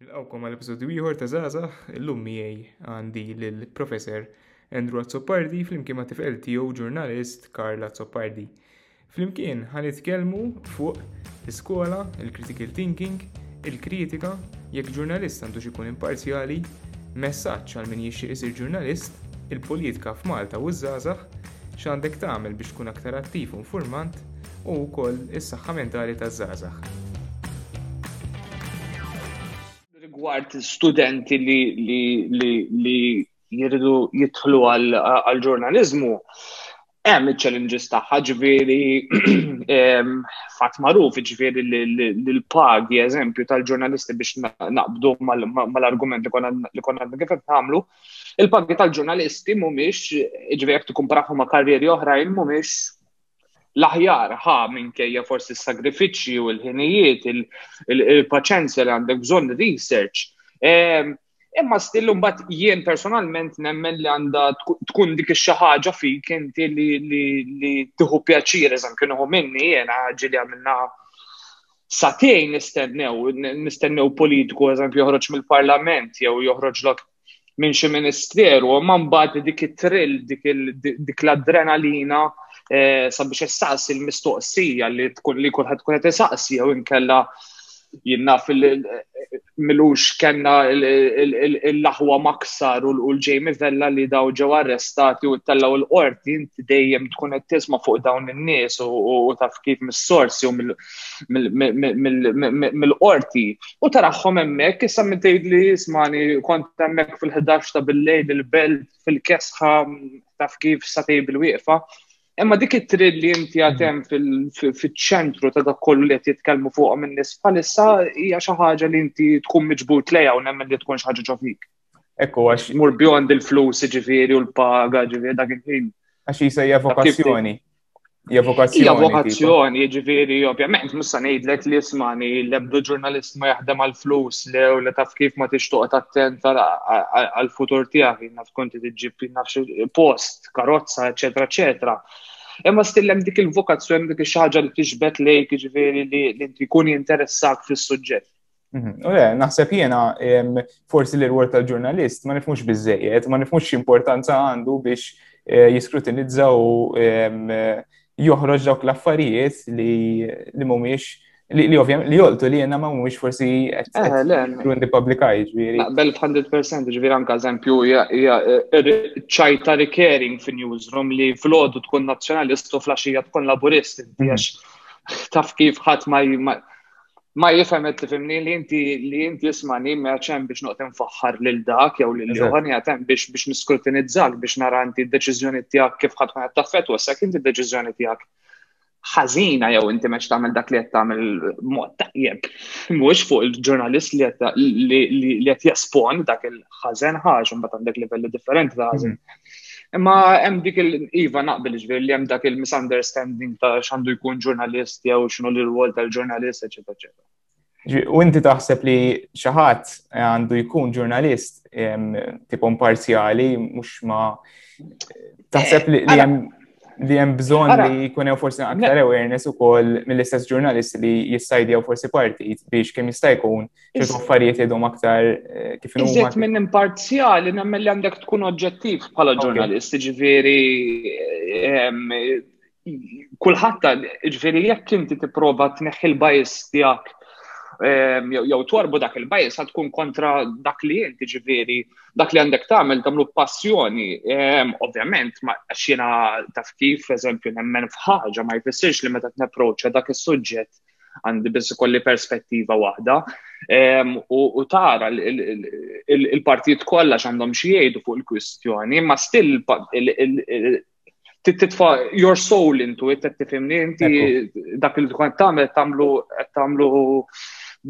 Nilqgħukom għal episodju ieħor ta' Żgħażagħ, illum miegħi għandi lil Professor Andrew Azzopardi flimkien ma' tifqel tiegħu ġurnalist Karl Azzopardi. Flimkien ħan nitkellmu fuq l-iskola, il-critical thinking, il-kritika, jekk ġurnalist għandux ikun imparzjali, messaġġ għal min jixtieq isir ġurnalist, il-politika f'Malta u ż-żgħażagħ, x'għandek tagħmel biex tkun aktar attiv u informant, u wkoll is-saħħa mentali taż-żgħażagħ. rigward studenti li, li, li, li jiridu jidħlu għal-ġurnalizmu, hemm il-challenges tagħha ġifieri fatt magħruf ġifieri l-pagi eżempju tal-ġurnalisti biex naqbdu mal-argument li konna kif qed nagħmlu, il-pagi tal-ġurnalisti mhumiex ġifieri jekk tikkumparahom ma' karrieri oħrajn mhumiex l-aħjar ħa minkejja forsi s-sagrifiċċji u l-ħinijiet, il-paċenzja li għandek bżonn research. Ehm, imma still mbagħad jien personalment nemmen li għandha tkun dik xi ħaġa fik inti li tieħu pjaċir eżam kienu hu minni jiena ġili għamilna satejn nistennew, nistennew politiku eżempju joħroġ mill-parlament jew joħroġ lok minn xi ministeru, ma mbagħad dik it-trill, dik l-adrenalina eh, sabiex issaqsi l-mistoqsija li tkun li kulħadd tkun qed isaqsi jew inkella jinna fil milux kena l-laħwa maksar u l-ġejmi vella li daw ġew arrestati u tellaw l-qorti inti dejjem tkun qed tisma' fuq dawn in-nies u taf kif mis-sorsi u mill mill-qorti u taraħħom hemmhekk issa minn tgħidli smani kont hemmhekk fil-11 ta' billejl il-belt fil-kesħa taf kif sa tejbil wieqfa. Imma dik it-trill li inti għatem fil-ċentru ta' dak kollu li qed jitkellmu fuq minn nies bħalissa hija xi ħaġa li inti tkun miġbut lejha u nemmen li tkun xi ħaġa ġofik. Ekku għax. Mur bjond il-flus ġifieri u l-paga ġifieri dak il-ħin. Għax jisejja vokazzjoni. Hija vokazzjoni. Hija vokazzjoni, jiġifieri ovvjament mhux se ngħidlek li ismani l-ebda ġurnalist ma jaħdem għal flus lew li taf kif ma tix toqgħod attent għal futur tiegħek jien naf konti tiġġib naf post, karozza, eċetera, eċetera. Imma stillem dik il-vokazzjoni dik xi ħaġa li tixbet lejk jiġifieri li inti jkun jinteressak fis-suġġett. Mhm. U le, naħseb jiena forsi l rwol tal-ġurnalist ma nifmux biżejjed, ma nifmux x'importanza għandu biex eh, jiskrutinizza u eh, joħroġ dawk l-affarijiet li mhumiex li li ovvjament li joltu li jenna ma mhumiex forsi run di publika ġviri. Bel 100% ġviri anka eżempju ċajta recurring fi newsroom li fl-ħodu tkun nazjonalist u flasġija tkun laburist. Mhm. Taf kif ħadd ma ma jifhem qed tifhimni li inti li inti ismani ma hemm biex noqgħod infaħħar lil dak jew lil ieħor jgħid hemm biex biex niskrutinizzak biex nara inti d-deċiżjoni tiegħek kif ħadd qed taffettwa sekk inti d-deċiżjoni tiegħek ħażina jew inti meċ tagħmel dak li qed tagħmel mod tajjeb. Mhux fuq il-ġurnalist li qed li qed jespon dak il-ħażen ħaġa mbagħad għandek livelli differenti ta' ħażen. Mhm. Imma hemm dik il-iva naqbel ġvir li hemm dak il-misunderstanding ta' x'għandu jkun ġurnalist jew x'inhu l-rwol tal-ġurnalist, eċetera, eċetera. U inti taħseb li xi ħadd għandu jkun ġurnalist tipo imparzjali mhux ma taħseb li eh, hemm li hemm bżonn li jkun hemm forsi aktar awareness ukoll mill-istess ġurnalist li jissajdjaw forsi partit biex kemm jista' jkun ċertu affarijiet idhom aktar eh, kif inhu. Iżjed minn imparzjali nemmen li għandek tkun oġġettiv bħala ġurnalist, ġifieri ehm, kulħadd ġifieri jekk inti tipprova tneħħi l-bajs tiegħek ehm, jew torbu dak il-bajs għad tkun kontra dak li inti ġifieri dak li għandek tagħmel tagħmlu passjoni. Ehm, ovvjament ma xina taf kif eżempju nemmen f'ħaġa ma jfissirx li meta tneproċċa dak is-suġġett għandi biss ikolli perspettiva waħda u tara il-partijiet kollha x'għandhom xi jgħidu fuq il-kwistjoni, imma still titfa your soul into it, qed tifhimni inti dak li tkun tagħmel tagħmlu tagħmlu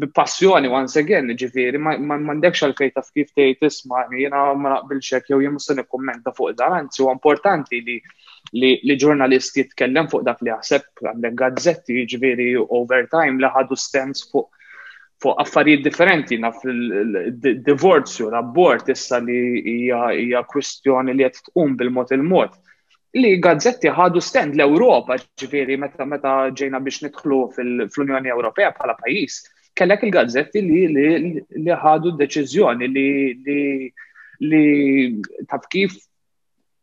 b'passjoni once again, ġifieri ma m'għandekx għal fejn taf kif tgħid isma' jiena ma naqbilx hekk jew jien se nikkummenta fuq dan, anzi huwa importanti li li, li ġurnalist jitkellem fuq dak li jaħseb għandek gazzetti ġviri overtime li ħadu stems fuq fuq affarijiet differenti naf il-divorzju, l-abort issa li hija kwistjoni li qed tqum bil-mod il-mod. Li gazzetti ħadu stand l-Ewropa ġviri meta meta ġejna biex nidħlu fl-Unjoni Ewropea bħala pajjiż, kellek il-gazzetti li li ħadu deċiżjoni li li li taf kif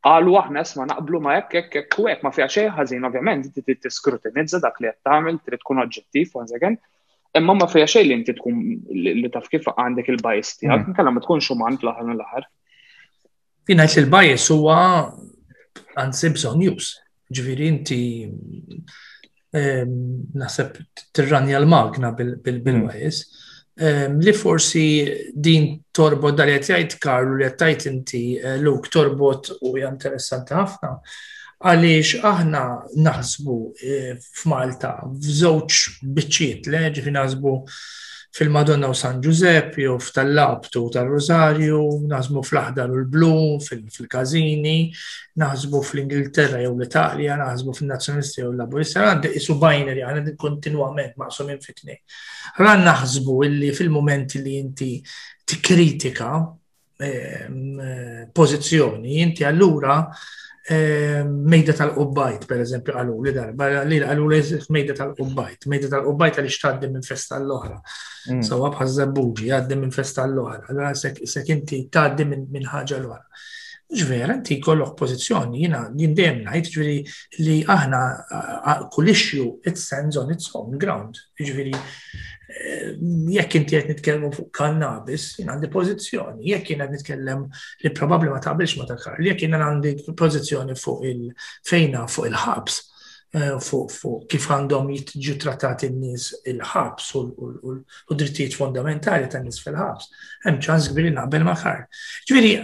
qalu aħna isma' naqblu ma' hekk hekk hekk u hekk ma fiha xejn ħażin ovvjament inti trid tiskrutinizza dak li qed tagħmel, trid tkun oġġettiv once again. Imma ma fiha xejn li inti tkun li taf kif għandek il-bias tiegħek, mm. inkella ma tkunx uman fl-aħħar mill-aħħar. Fina il-bias huwa għan bżonn news. Ġifieri inti ehm, naħseb tirranja l-magna bil-wajs. Ehm, li forsi din torbot dal qed jgħid Karlu li qed tgħid inti eh, Luk torbot u hija interessanti ħafna għaliex aħna naħsbu eh, f'Malta f'żewġ biċċiet le ġifi naħsbu fil-Madonna u San Ġużepp, jew f'tal-Labtu u tar-Rużarju, naħsbu fl-aħdar u l-blu, fil-każini, naħsbu fl-Ingilterra jew l-Italja, naħsbu fin-Nazzjonisti jew l-Laburista, għandi isu binary, għandi kontinwament maqsumin fitni. Għan naħsbu illi fil-moment li inti tikkritika, ehm, pożizzjoni, inti allura ehm, mejda tal-qubbajt, per eżempju, għalu li darba, li għalu li mejda tal-qubbajt, mejda tal-qubbajt għalix tgħaddi minn festa l-oħra. Mm. Sawa bħal żebbuġi, għaddi minn festa l-oħra, allura sek inti tgħaddi minn ħaġa l-oħra. Ġvera, inti kollok pozizjoni, jina jindem najt ġveri li aħna kull issue it stands on its own ground. Ġifieri jekk inti qed nitkellmu fuq kannabis, jien għandi pożizzjoni, jekk jien qed nitkellem li probabbli ma taqbilx ma ta' Karl, jekk jien għandi pożizzjoni fuq il-fejna fuq il-ħabs, Eh, fuq fuq kif għandhom jitġu trattati n-nies il-ħabs u d-drittijiet fondamentali ta' nies fil-ħabs. Hemm ċans kbir naqbel ma' ħar. Ġifieri,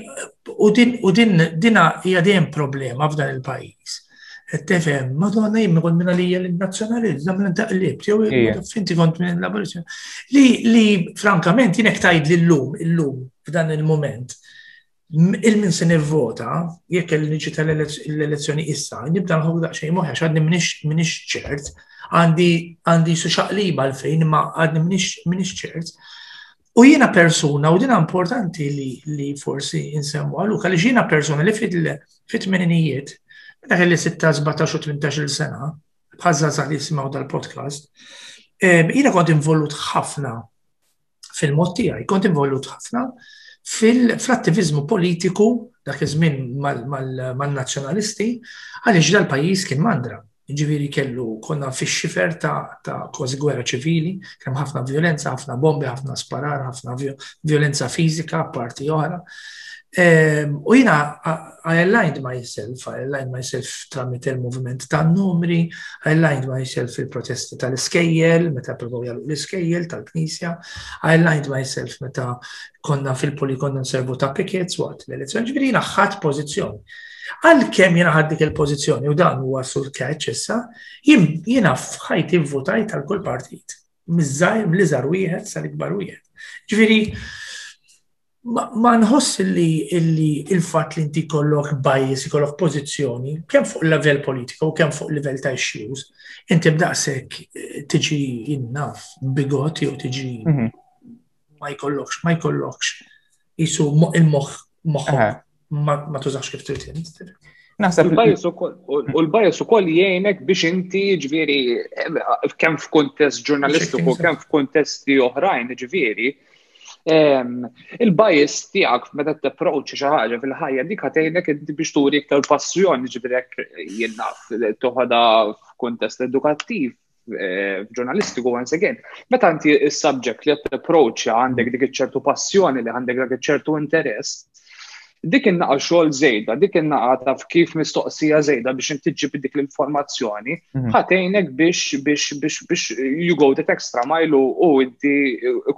u din dina hija dejjem problema f'dan il-pajjiż. Tefem, madonna jimmi kont minna li l-nazjonalizza minn taqlib, jew finti kont minn l-abolizjoni. Li, frankament, jinek tajd li l-lum, l-lum, f'dan il-moment, il-min se nivvota, jekk il-niġi tal-elezzjoni issa, nibda nħu daqxej moħja, xadni minix ċert, għandi su xaqliba l-fejn, ma għadni minix ċert, U jiena persuna, u dina importanti li, li forsi insemmu għallu, għalli jiena persuna li fit-tmeninijiet, meta kelli 16, 17 u 18 sena, bħazza sa' li jisimaw dal-podcast, jiena kont involut ħafna fil-mod tiegħi, kont involut ħafna fil-attivizmu politiku dak iż-żmien mal-nazzjonalisti għaliex dal-pajjiż kien mandra. Ġifieri kellu konna fix-xifer ta' kważi gwerra ċivili, kemm ħafna vjolenza, ħafna bombi, ħafna sparar, ħafna vjolenza fiżika parti oħra. Ehm, u jiena I aligned myself, I aligned myself tramit il-moviment ta' numri, I aligned myself il-protesti tal-iskejjel, meta provaw jalu l-iskejjel tal-knisja, I aligned myself meta konna fil-poli konna nservu ta' pickets waqt l-elezzjoni, ġifieri jiena ħadd pożizzjoni. Għalkemm jiena ħad dik il-pożizzjoni u dan huwa sul catch issa, jiena f'ħajti votajt għal kull partit. Miżżajr mill-iżar wieħed sal-ikbar wieħed. Ġifieri, ma nħoss li il-fatt li inti kollok bajis, kollok pożizzjoni, kemm fuq il-level politiku u kemm fuq il-level ta' issues, inti b'daqshekk eh, tiġi innaf bigot jew tiġi mhm. ma jkollokx, ma jkollokx jisu il-moħ moħħok eh. ma tużax kif trid int. Naħseb u l-bias ukoll jgħinek biex inti ġifieri kemm f'kuntest ġurnalistiku, kemm f'kuntesti oħrajn ġifieri. Il-bias tiegħek meta t-approach xi ħaġa fil-ħajja dik ħatejnek inti biex turi iktar passjoni ġifieri jien naf toħodha f'kuntest edukattiv eh, ġurnalistiku once again, meta inti is-subject li qed approach għandek dik iċ-ċertu passjoni li għandek dak iċ-ċertu interess, dik innaqa xogħol żejda, dik innaqa taf kif mistoqsija żejda biex inti ġib dik l-informazzjoni, mhm. ħatejnek biex biex biex biex you go that extra mile u inti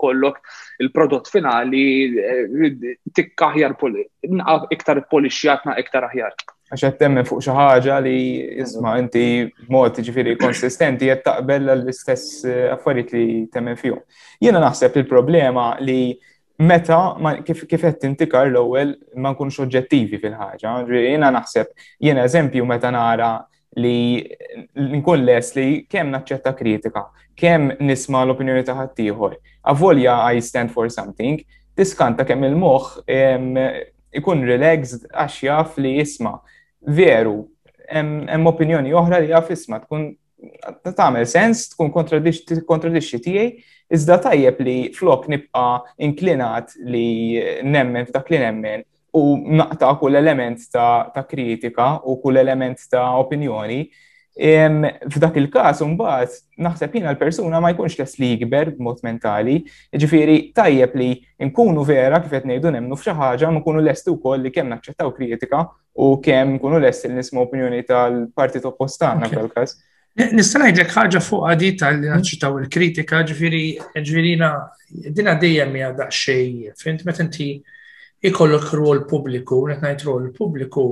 kollok il-prodott finali eh, tikkaħjar iktar polixjatna iktar aħjar. għax qed temmen fuq xi ħaġa li isma' inti mod ġifieri konsistenti qed taqbel l-istess eh, affarijiet li temmen fihom. Jiena naħseb il-problema li meta kif kif qed tintikar l-ewwel ma nkunx oġġettivi fil-ħaġa. Jiena naħseb jiena eżempju meta nara li nkun les li kemm naċċetta kritika, kemm nisma l-opinjoni ta' ħaddieħor. Avolja I stand for something, tiskanta kemm il-moħħ ikun relaxed għax jaf li jisma' veru hemm opinjoni oħra li jaf isma' tkun tagħmel sens, tkun kontradixxi tiegħi, iżda tajjeb li flok nibqa' inklinat li nemmen f'dak li nemmen u naqta' kull element ta' kritika u kull element ta' opinjoni. F'dak il-każ imbagħad naħseb jiena l-persuna ma jkunx les li jikber b'mod mentali, ġifieri tajjeb li Inkunu vera kif qed ngħidu nemmnu f'xi ħaġa, ma nkunu lesti wkoll li kemm naċċettaw kritika u kemm nkunu lesti li nisma' opinjoni tal-partit oppost tagħna fil-każ. Nista' ngħidlek ħaġa fuq għadi tal-li naċċitaw il-kritika, ġifieri ġifirina din għaddejja miha daqsxejn, fint meta inti ikollok rwol pubbliku, qed ngħid rwol pubbliku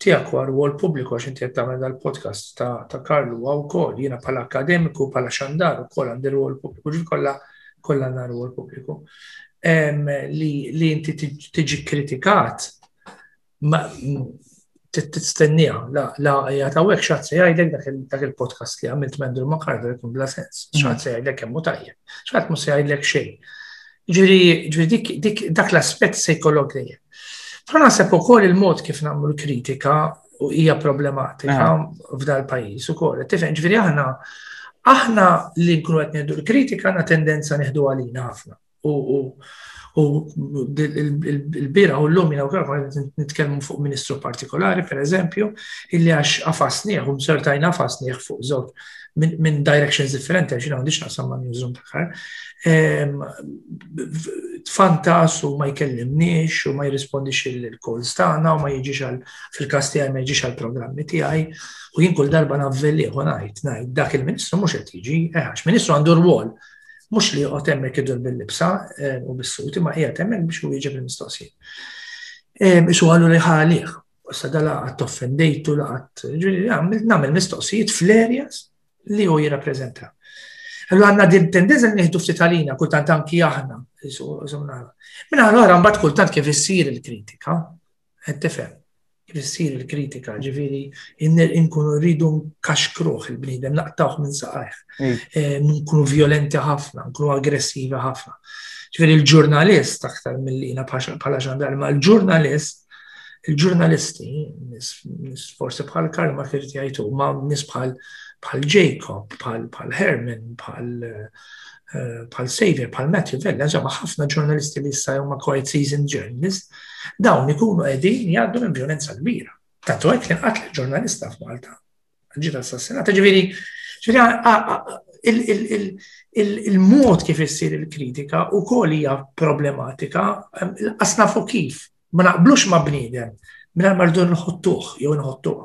tiegħek huwa rwol pubbliku għax inti qed tagħmel dal-podcast ta' Karlu wkoll, jiena bħala akademiku, bħala xandar ukoll għandi rwol pubbliku ġifieri kollha kollha nhar u l-pubbliku li inti tiġi kritikat tistennija la hija ta' wek xatt se jgħidlek dak il-podcast li għamilt Mendru Makardo jkun bla sens. Mm. Xatt se jgħidlek kemm hu tajjeb. Xatt mhux se jgħidlek xejn. Ġifieri dik dak l-aspett se jkollok dejjem. Però naħseb ukoll il-mod kif nagħmlu l-kritika u hija problematika f'dal pajjiż ukoll. Tifhem ġifieri aħna aħna li nkunu qed ngħidu l-kritika għandna tendenza nieħdu għalina ħafna. U l-bira u l-lum jina u kħar nitkellmu fuq ministru partikolari, per eżempju, illi għax għafasniħ, un sertajn għafasniħ fuq zot minn directions differenti, għax jina għandix naqsam ma' newsroom taħħar. Ehm, Fantas u ma jkellimniex u ma jirrispondix il-calls tagħna u ma jiġix għal fil-każ tiegħi ma jiġix għall-programmi tiegħi u jien kull darba navvelli u ngħid ngħid dak il-Ministru mhux qed jiġi eh, għax Ministru għandu rwol mhux li joqgħod hemmhekk idur bil-libsa eh, u bis-suti ma qiegħed hemmhekk biex u jiġi bil-mistoqsijiet. Eh, biex u għallu li ħalih, sa dala għat offendejtu laqat, nagħmel mistoqsijiet fl-areas li hu jirrappreżenta. Allora għanna din tendenza li nieħdu ftit għalina, kultant anki aħna. Minna għal-għara, mbatt kultant kif issir il-kritika, Qed tifhem? Kif issir il-kritika, ġifieri nkunu rridu nkaxkruh il-bniedem, naqtawh minn saqajh, eh, nkunu violenti ħafna, nkunu aggressivi ħafna. Ġifieri l-ġurnalist aktar mill-lina bħala ġandarma, l-ġurnalist il-ġurnalisti, forse bħal Karl ma kirti għajtu, ma nis bħal Jacob, bħal Herman, bħal eh, bħal Xavier, bħal Matthew Vella, ġama ħafna ġurnalisti li jissajaw ma' quite season journalist, dawn ikunu qegħdin jgħaddu minn violenza kbira. Tantu hekk li qatt ġurnalista f'Malta. Ġiet assassinata, ġifieri, il-mod kif issir il-kritika u kol hija problematika, asna fuq kif, ma naqblux ma' bniedem, minna mardu nħottuħ, jew nħottuħ.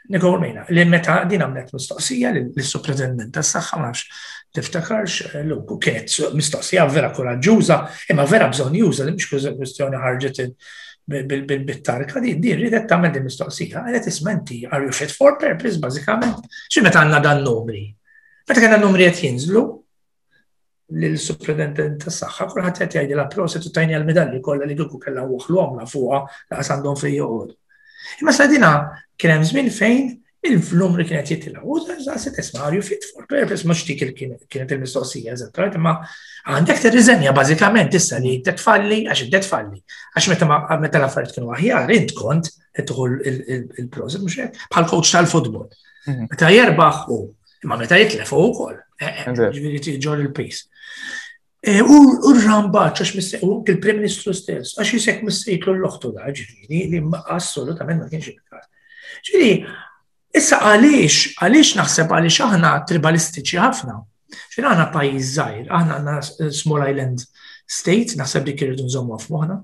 Nikol Mejna, li meta din għamlet mistoqsija l-supretendent tas saħħa max tiftakarx eh, l u kienet mistoqsija vera koraġġuża, imma vera bżonn juża li mhux kwestjoni ħarġet bil-bittarka di di ridet tagħmel din mistoqsija, għalet ismenti are you fit for purpose bażikament, xi meta għandna dan numri. Meta kellna numri qed jinżlu, lil supredendent tas saħħa kulħadd qed jgħidilha proset u tajni għall-medalji kollha li kieku kellha waħlu għamla fuqha laqas għandhom fejn joqgħodu. Imma sa dina kien hemm żmien fejn il-numri kienet jitilgħu. U se tismarju fit for purpose mhux dik kienet il-mistoqsija eżattament, imma għandek tirriżenja bażikament issa li jiddet falli għax iddet falli. Għax meta meta l-affarijiet kienu aħjar, int kont qed il-prożit mhux hekk bħal coach tal-futbol. Mhm. Meta jerbaħ u Imma meta jitlef u wkoll, eh, eh, jiġri ġor il-pis. Eh, u r-ramba ċax missejk, u il-Prim Ministru stess, għax jisek missejk l-loħtu da ġifiri, li assolutament ma kienx il-kas. Ġifiri, issa għaliex, għaliex naħseb għaliex aħna tribalistiċi ħafna. Ġifiri, aħna pajjiż żgħir, aħna għandna small island state, naħseb dik irridu nżommu f'moħħna,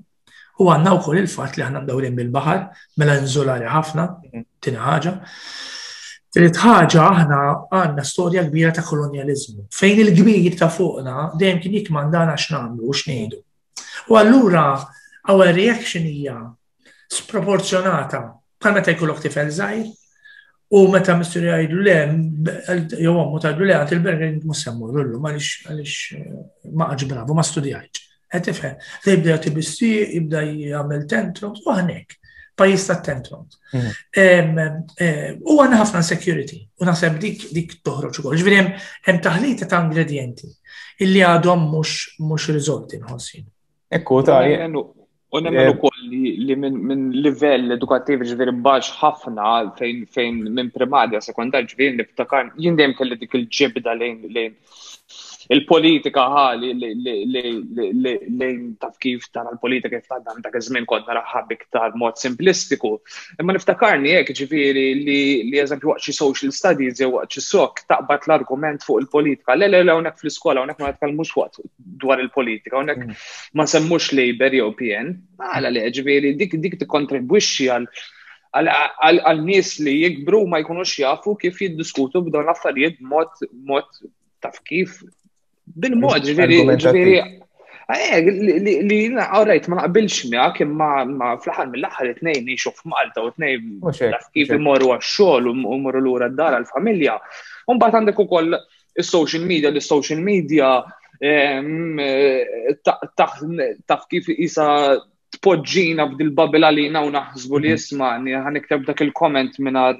U għandna wkoll il-fatt li aħna mdawrin bil-baħar, mela inżolari ħafna, mhm. tina ħaġa. Trid ħaġa aħna għandna storja kbira ta' kolonjaliżmu, fejn il-kbir ta' fuqna dejjem kien jikmandana x'nagħmlu u x'ngħidu. U allura our reaction hija sproporzjonata bħal meta jkollok tifel żgħir, u meta mister jgħidlu le, jew ommu tgħidlu le għad il-berger mhux semmur lullu għaliex għaliex eh, ma qagħadx bravu ma studjajtx. Qed tifhem, li jibda jagħti bisti, jibda jagħmel tentrum, u hawnhekk pajjiż ta' tentrum. Mhm. Eh, u għandna ħafna security, u naħseb dik dik toħroġ ukoll. Ġifieri hemm taħlita ta' ingredienti illi għadhom mhux riżolti nħossin. Ekku ta' U nemmen eh, ukoll li minn livell edukattiv ġifieri baxx ħafna fejn fejn minn primarja sekondar ġifieri niftakar jien dejjem kelli dik il-ġibda lejn lejn il-politika ħali lejn taf kif tara l-politika kif tara dak iż-żmien kont naraħħa biktar mod simplistiku. Imma niftakarni hekk ġifieri li li eżempju waqt xi social studies jew waqt xi sok taqbad l-argument fuq il-politika. Le le le hawnhekk fl-iskola hawnhekk ma nitkellmux waqt dwar il-politika, unek mm. ma semmux Labour jew PN, għala li ġviri dik dik tikkontribwixxi għal għal nies li jikbru ma jkunux jafu kif jiddiskutu b'dawn l-affarijiet mod mod taf kif bil-mod ġviri ġviri eh, li għarajt ma naqbilx miegħek imma ma fl-aħħar mill-aħħar it-tnejn jixu f'Malta u t-tnejn taf kif imorru għax-xogħol u morru lura d-dar għall-familja. Mbagħad għandek ukoll koll is-social media, li social media ehm, taf kif isa tpoġġina f'dil babel għalina u naħsbu li mhm. jisma' ħan ikteb dak il-komment minar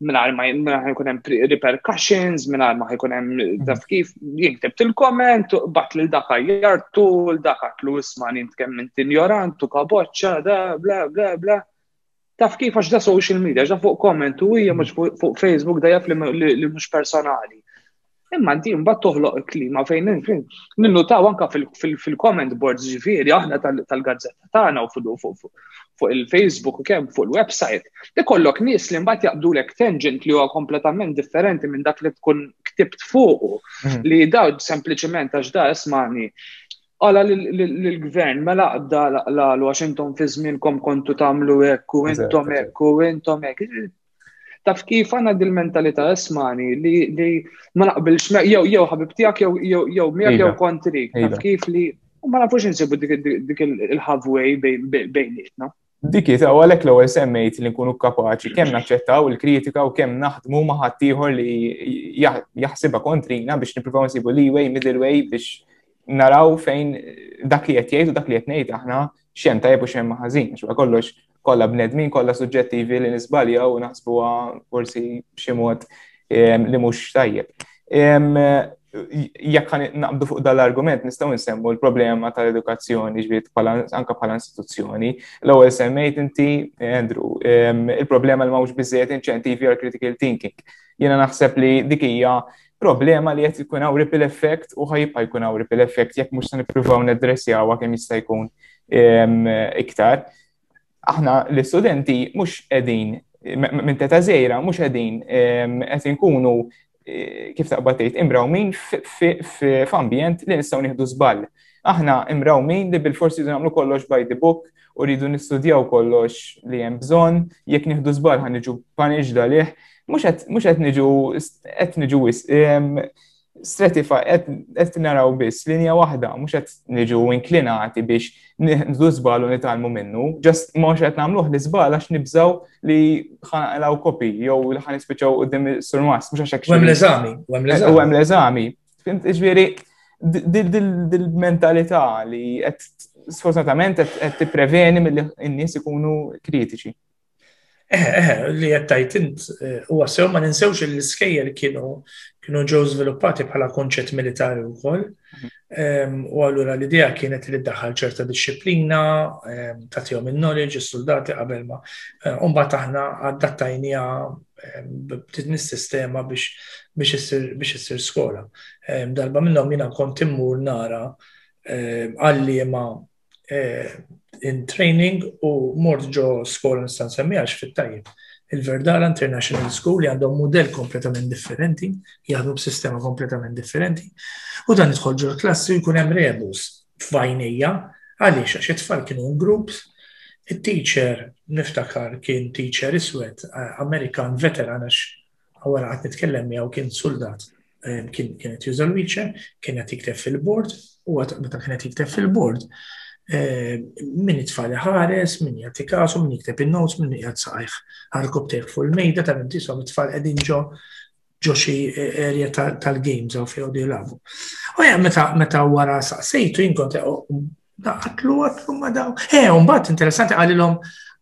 minar ma minar ħajkun hemm repercussions, minar ma ħajkun hemm mhm. taf kif jikteb il-komment, bat lil dak jartu, l dak għatlu isma' nintkemm int injorant u kaboċċa, da bla bla bla. Taf kif għax da social media, għax da fuq komment u hija mhux fuq Facebook da jaf li mhux personali. Imma inti mbagħad toħloq il-klima fejn minnu taw anka fil-comment boards ġifieri aħna tal-gazzetta tagħna u fuq il-Facebook u kemm fuq il-website. Ikollok nies li mbagħad jaqbdulek tangent li huwa kompletament differenti minn dak li tkun ktibt fuq mm. li daw sempliċement għax da ismani Għala l-gvern, mela għadda l-għalu għax intom fi żmienkom kontu tagħmlu hekk u intom hekk u intom hekk. Taf kif għandna dil-mentalità ismani li ma naqbilx jew jew ħabib tiegħek jew jew miegħek jew kontri. Taf kif li ma nafux insibu dik il-halfway bejnietna. Diki, ta' għalek l-ewel semmejt li nkunu kapaċi kemm naċċettaw il-kritika u kemm naħdmu ma' ħaddieħor li jaħsibha kontrina biex nippruvaw nsibu leeway, middle way biex naraw fejn dak li qed jgħid u dak li qed ngħid aħna x'hemm tajjeb u x'hemm ma' ħażin. X'wa kollox kollha bnedmin, kollha suġġettivi li nisbaljaw u naħsbuha forsi b'xi mod li mhux tajjeb. Jekk naqbdu fuq dal-argument nistgħu nsemmu l-problema tal-edukazzjoni ġbiet anke bħala istituzzjoni. L-ewwel semmejt inti Andrew, il-problema li mhux biżejjed inċentivi għal critical thinking. Jiena naħseb li dik hija problema li qed ikun hawn ripple effect u ħajbqa' jkun hawn ripple effect jekk mhux se nippruvaw neddressjawha kemm jista' jkun iktar. aħna l-istudenti mhux qegħdin minn teta' żejra mhux qegħdin qed inkunu eh, kif taqbad tgħid imrawmin f'ambjent li nistgħu nieħdu żball. Aħna imrawmin li bil-forsi jdu nagħmlu kollox by the book u rridu nistudjaw kollox li hemm bżonn, jekk nieħdu żball ħan niġu paniġda lih, mhux qed niġu qed niġu stratify, qed naraw biss linja waħda, mhux qed niġu inklinati biex nħdu żbal u nitalmu minnu, ġast mhux qed nagħmluh li żbal għax nibżgħu li ħanqlaw kopi jew li ħan nispiċċaw qudiem surmas, mhux għax hekk. U hemm l-eżami, u hemm l-eżami. U hemm l-eżami. Iġifieri dil-mentalità li qed sfortunatament qed tippreveni milli n-nies ikunu kritiċi. Eħe, eħe, li jettajt int eh, u għassew ma ninsewx l-iskejjel kienu kienu ġew żviluppati bħala konċett militari wkoll. Mhm. Ehm, u allura l-idea kienet li daħal ċerta disċiplina, ehm, tagħtihom in-knowledge, is-soldati qabel ma. Eh, u mbagħad aħna addattajnija ehm, b'din is-sistema biex issir skola. Darba minnhom jiena kont immur nara għalliema eh, in training u mort ġo skola nistan semmiħax fit-tajjeb. Il-Verdala International School li għandhom model kompletament differenti, jaħdmu b'sistema kompletament differenti, u dan idħol ġo l-klassi jkun hemm rebus f'vajnija, għaliex għax it-tfal kienu in groups, it-teacher niftakar kien teacher iswed eh, Amerikan veteran għax Għawara għat nitkellem miegħu kien soldat ehm, kien kienet juża l-wheelchair, kien qed jiktef fil-bord, u għat meta kien qed jiktef fil-bord, ehm, min itfali ħares, min jagħti kasu, min jikteb in-notes, min jgħat saqajh ħarkob tejħ fuq il-mejda tal intisom it-tfal qegħdin ġo ġo xi area tal-games għaw fejn għodu jilabu. U jgħam meta wara saqsejtu jinkont oh, għatlu għatlu ma daw. Eh, un bat interessanti għalilom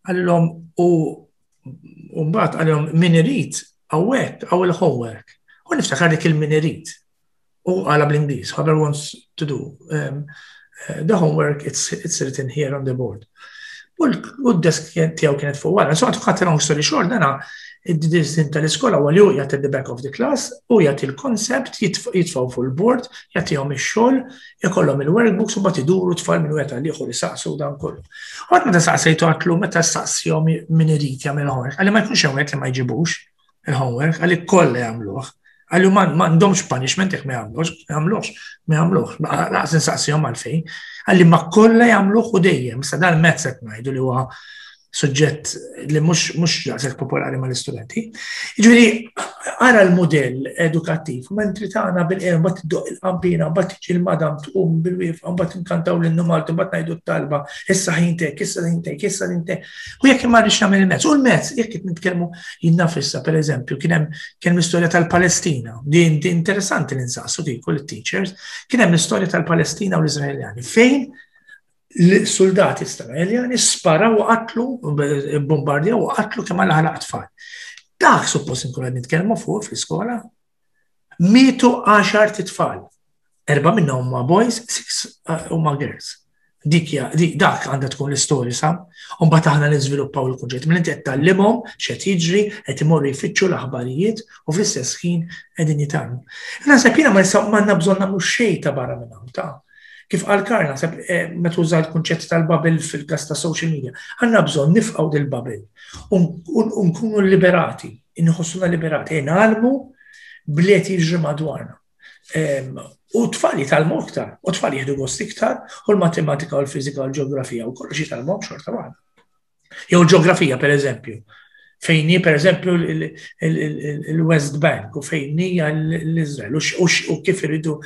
għalilom u u mbagħad għalhom min irid hawnhekk hawn il-homework. U niftakar dik il-min irid. U għala bl-Ingliż, whoever wants to do um, uh, the homework, it's, it's written here on the board. U d-desk tiegħu kienet fuq wara. So għad ħadd long story short, dana id-dizin tal-iskola għal ju jgħat the back of the class u jgħat il-koncept jitfaw fuq il-board, jgħat jgħom il-xol, ikollhom il-workbooks u bat iduru tfal minn wieħed għal ieħor isaqsu dan kollu. Ħadd meta saqsejtu għatlu meta saqsihom min irid jagħmel homework, għalli ma jkunx hemm li ma jġibux il-homework, għalli kollha jagħmluh. Għallu ma għandhomx punishment jekk ma jagħmlux, ma jagħmlux, ma jagħmlux, laqas insaqsihom għalfejn. Għalli ma kollha jagħmluh u dejjem, sa dan mezz qed ngħidu li huwa suġġett li mhux daqshekk popolari mal-istudenti. Ġifieri ara l-mudell edukattiv, mentri tagħna bil-qiem mbagħad tiddoq il-qampina, mbagħad tiġi l-madam tqum bil-wieqfa, mbagħad inkantaw lil Malti, mbagħad ngħidu t-talba, issa ħintek, issa ħintek, issa ħintek. U jekk ma rridx nagħmel il-mezz, u l-mezz jekk qed nitkellmu jinnna fissa pereżempju kien hemm kien l-istorja tal-Palestina, din interessanti li nsaqsu kieku l-teachers, kien hemm l-istorja tal-Palestina u l-Iżraeljani fejn l-soldati Izraeljani sparaw u qatlu, bombardja u qatlu kemm għal ħana tfal. Dak suppost nkun għad nitkellmu fuq fl-iskola. Mietu għaxar titfal. Erba minna huma boys, six uh, huma girls. Dik dak għandha tkun l-istorja sa. Umba taħna niżviluppaw il-kunġett. Minn qed tallimhom x'qed jiġri, qed imorru jfittxu l-aħbarijiet u fl-istess ħin qegħdin jitalmu. Naħseb jiena ma nistgħu m'għandna bżonn nagħmlu xejn ta' barra minn hawn ta' Kif qal Karl naħseb eh, meta uża l-kunċett tal-bubble fil-każ ta' social media, għandna bżonn nifqgħu dil-bubble u nkunu liberati, inħossuna liberati, inalmu bliet jiġri madwarna. U tfal jitalmu iktar, u tfal jihdu gost iktar, u l-matematika u l-fizika u l-ġeografija u kollox jitalmu xorta waħda. Jew ġeografija, per eżempju, fejni, per eżempju, il-West Bank u fejni l-Izrael u kif iridu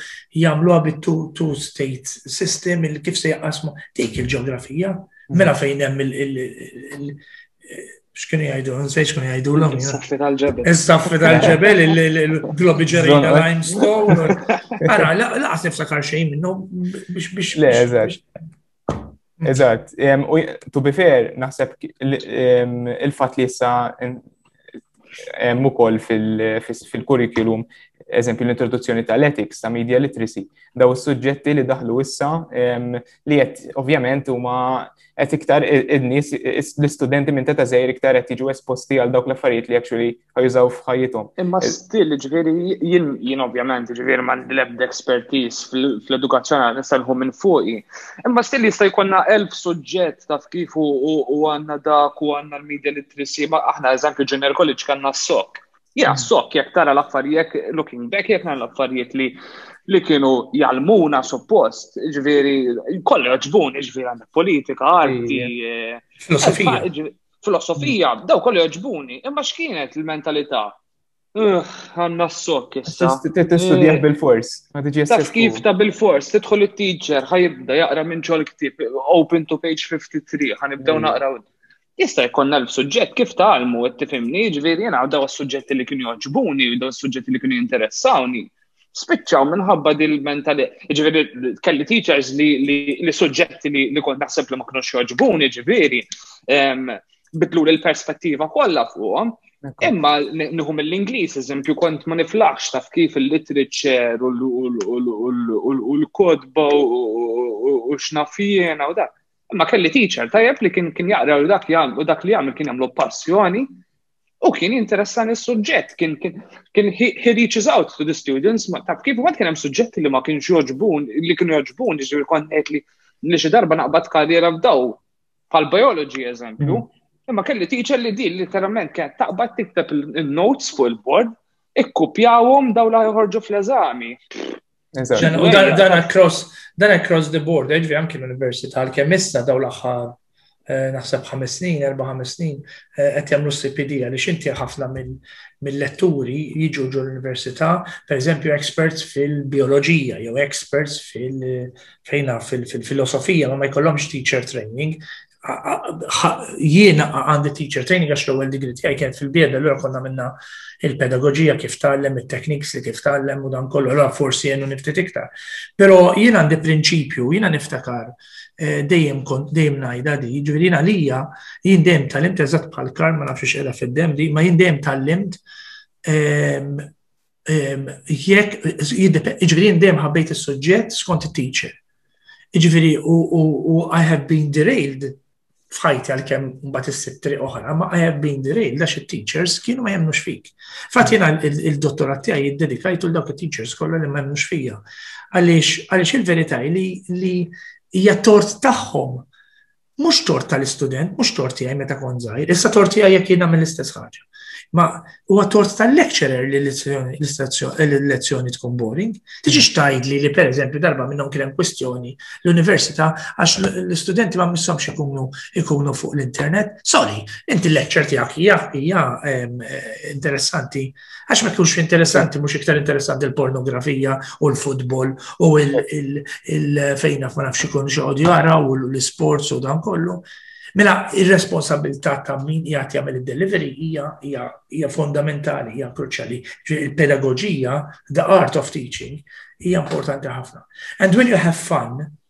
jamlu għabit two-state system, kif se jaqasmu dik il-ġeografija, mela fejn hemm xkien jgħidu, nsejx kien jgħidu l-om. Saffi tal-ġebel. Saffi tal-ġebel, il-globi ġerina limestone. Ara, laqas nifsakar xejn minnu biex. Le, eżax. Eżatt, u to be fair, naħseb il-fat li jissa ukoll fil-kurrikulum, eżempju l-introduzzjoni tal-ethics, ta' media literacy, daw is-suġġetti li daħlu issa li qed ovvjament huma qed iktar id-nies l-istudenti minn teta' żejr iktar qed jiġu esposti għal dawk l-affarijiet li actually jużaw f'ħajjithom. Imma still, ġveri, jien ovvjament, ġveri, ma l-ebda ekspertiz fl-edukazzjoni nistanħu minn fuqi. Imma still jista' jkollna elf suġġett taf kif u għanna dak u għanna l-media literacy, ma aħna eżempju ġunior college kanna s-sok. Ja, mm. sok, jek tara l-affarijiet, looking back, jek nara l-affarijiet li li kienu jalmuna suppost, ġveri, kollu ġbun, ġveri għanna politika, arti, eh, filosofija. filosofija, daw kollu joġbuni, imma x'kienet il-mentalità? Għanna s-sok issa. Tistudjaħ eh, bil-fors, ma tiġi Taf kif ta' bil-fors, tidħol it-teacher, ħajibda jaqra minn ġol ktib, open to page 53, ħanibdew mm. naqraw. Jista' jkollna l-suġġett kif tagħlmu qed tifhimni, ġifieri jiena daw s-suġġetti li kienu joġbuni, daw s-suġġetti li kienu jinteressawni, spiċċaw minħabba dil mentali ġveri kelli teachers li li suġġetti li li kont naħseb li ma kienux joġbuni ġveri bidlu l-perspettiva kollha fuqhom. Imma nħum mill-Ingliż, eżempju, kont ma niflax taf kif il-literature u l-kodba u xnafijena u dak. Imma kelli teacher tajjeb li kien kien jaqra u dak jgħam u dak li jgħamil kien jagħmlu passjoni U kien jinteressani s-suġġett, kien kien he reaches out to the students, ma taf kif għad kien hemm suġġetti li ma kienx joġbun, li kienu joġbun, ġiġi kont ngħid li li xi darba naqbad karriera f'daw, bħal biology eżempju, mm. imma kelli teacher li din literalment kienet taqbad tikteb il-notes fuq il-bord, ikkupjawhom daw la joħorġu fl-eżami. U dan across, dan across the board, ġvi anki l-Università, l-kemm issa daw l-aħħar eh, naħseb ħames snin, erba' ħames snin, eh, qed jagħmlu CPD li xinti ħafna mill-letturi jiġu ġu l-Università, pereżempju experts fil-bioloġija jew experts fil-fejna fil-filosofija, ma ma jkollhomx teacher training, jiena għandi teacher training għax l-ewwel degree tiegħi kien fil-bieda l konna minna il-pedagogija kif tgħallem, it-tekniks li kif tgħallem u dan kollu l forsi jenu niftit iktar. Però jiena għandi prinċipju, jiena niftakar eh, dejjem kont dejjem ngħidha di, ġifieri jiena lija jien dejjem tal-imt eżatt bħal kar ma nafx qiegħda fid-dem di, ma jien dejjem tal-imt ehm, ehm, jekk, ġviri jindem ħabbejt il-sujġet skont il-teacher. Ġviri, u I have been derailed fħajti għal kem mbat s-sitt tri oħra, ma I have been derailed għax il-teachers kienu ma jemnux fik. Fat jena il-dottorat tijaj id-dedikajtu l-dawk il-teachers kollha li ma jemnux fija. Għalix il-veritaj li hija tort tagħhom Mhux tort tal-istudent, mhux tort tiegħi meta kont żgħir, issa tort tiegħi jekk jien nagħmel l-istess ħaġa. Ma huwa tort tal-lecturer li l-lezzjoni tkun boring. Tiġix tgħidli li pereżempju darba minnhom kien hemm kwistjoni l-università għax l-istudenti ma missomx ikunu ikunu fuq l-internet. Sorry, inti l-lecture tiegħek hija hija ehm, eh, interessanti Għax ma tkunx interessanti, mhux iktar interessanti l-pornografija u l-futbol u il-fejna ma nafx ikun xogħdu jara u l-sports u dan kollu. Mela, ir-responsabilità ta' min jgħat jagħmel id-delivery hija fondamentali, hija kruċjali. Il-pedagogija, the art of teaching, hija importanti ħafna. And when you have fun,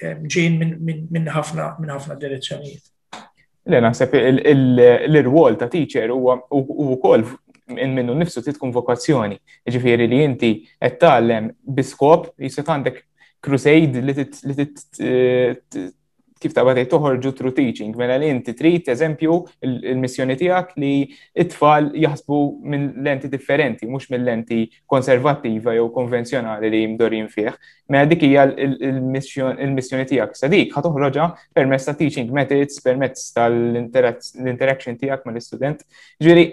ġejn minn ħafna minn ħafna direzzjonijiet. Le naħseb l-irwol ta' teacher huwa wkoll minnu nifsu titkun vokazzjoni. Ġifieri li inti qed tgħallem biskop jisek għandek crusade li kif ta' batej toħorġu through teaching, mela li inti trid eżempju il-missjoni tiegħek li it-tfal jaħsbu minn lenti differenti, mhux mill-lenti konservattiva jew konvenzjonali li mdorin fih, mela dik hija l-missjoni tiegħek. Sa dik ħa toħroġha permezz ta' teaching methods, permezz tal-interaction tiegħek mal-istudent. Ġifieri,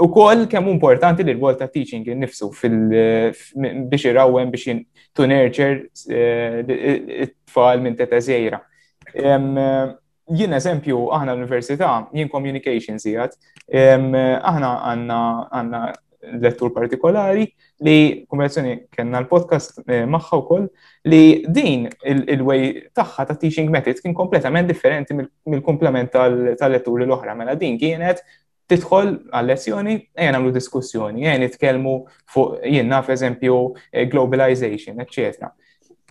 u koll kemm importanti li l-wol ta' teaching nifsu biex irawwem biex to nurture eh, it-tfal minn teta zejra. jien eżempju, aħna l-Università, jien communications jgħat, aħna għanna lettur partikolari li kummerzzjoni kena l-podcast eh, maħħa u koll li din il-way taħħa ta' teaching method kien kompletament differenti mill-komplement tal-letturi l-oħra. Mela din kienet tidħol għal-lezzjoni, ejja nagħmlu diskussjoni, ejja nitkellmu fuq jien naf eżempju eh, globalization, eċċetera.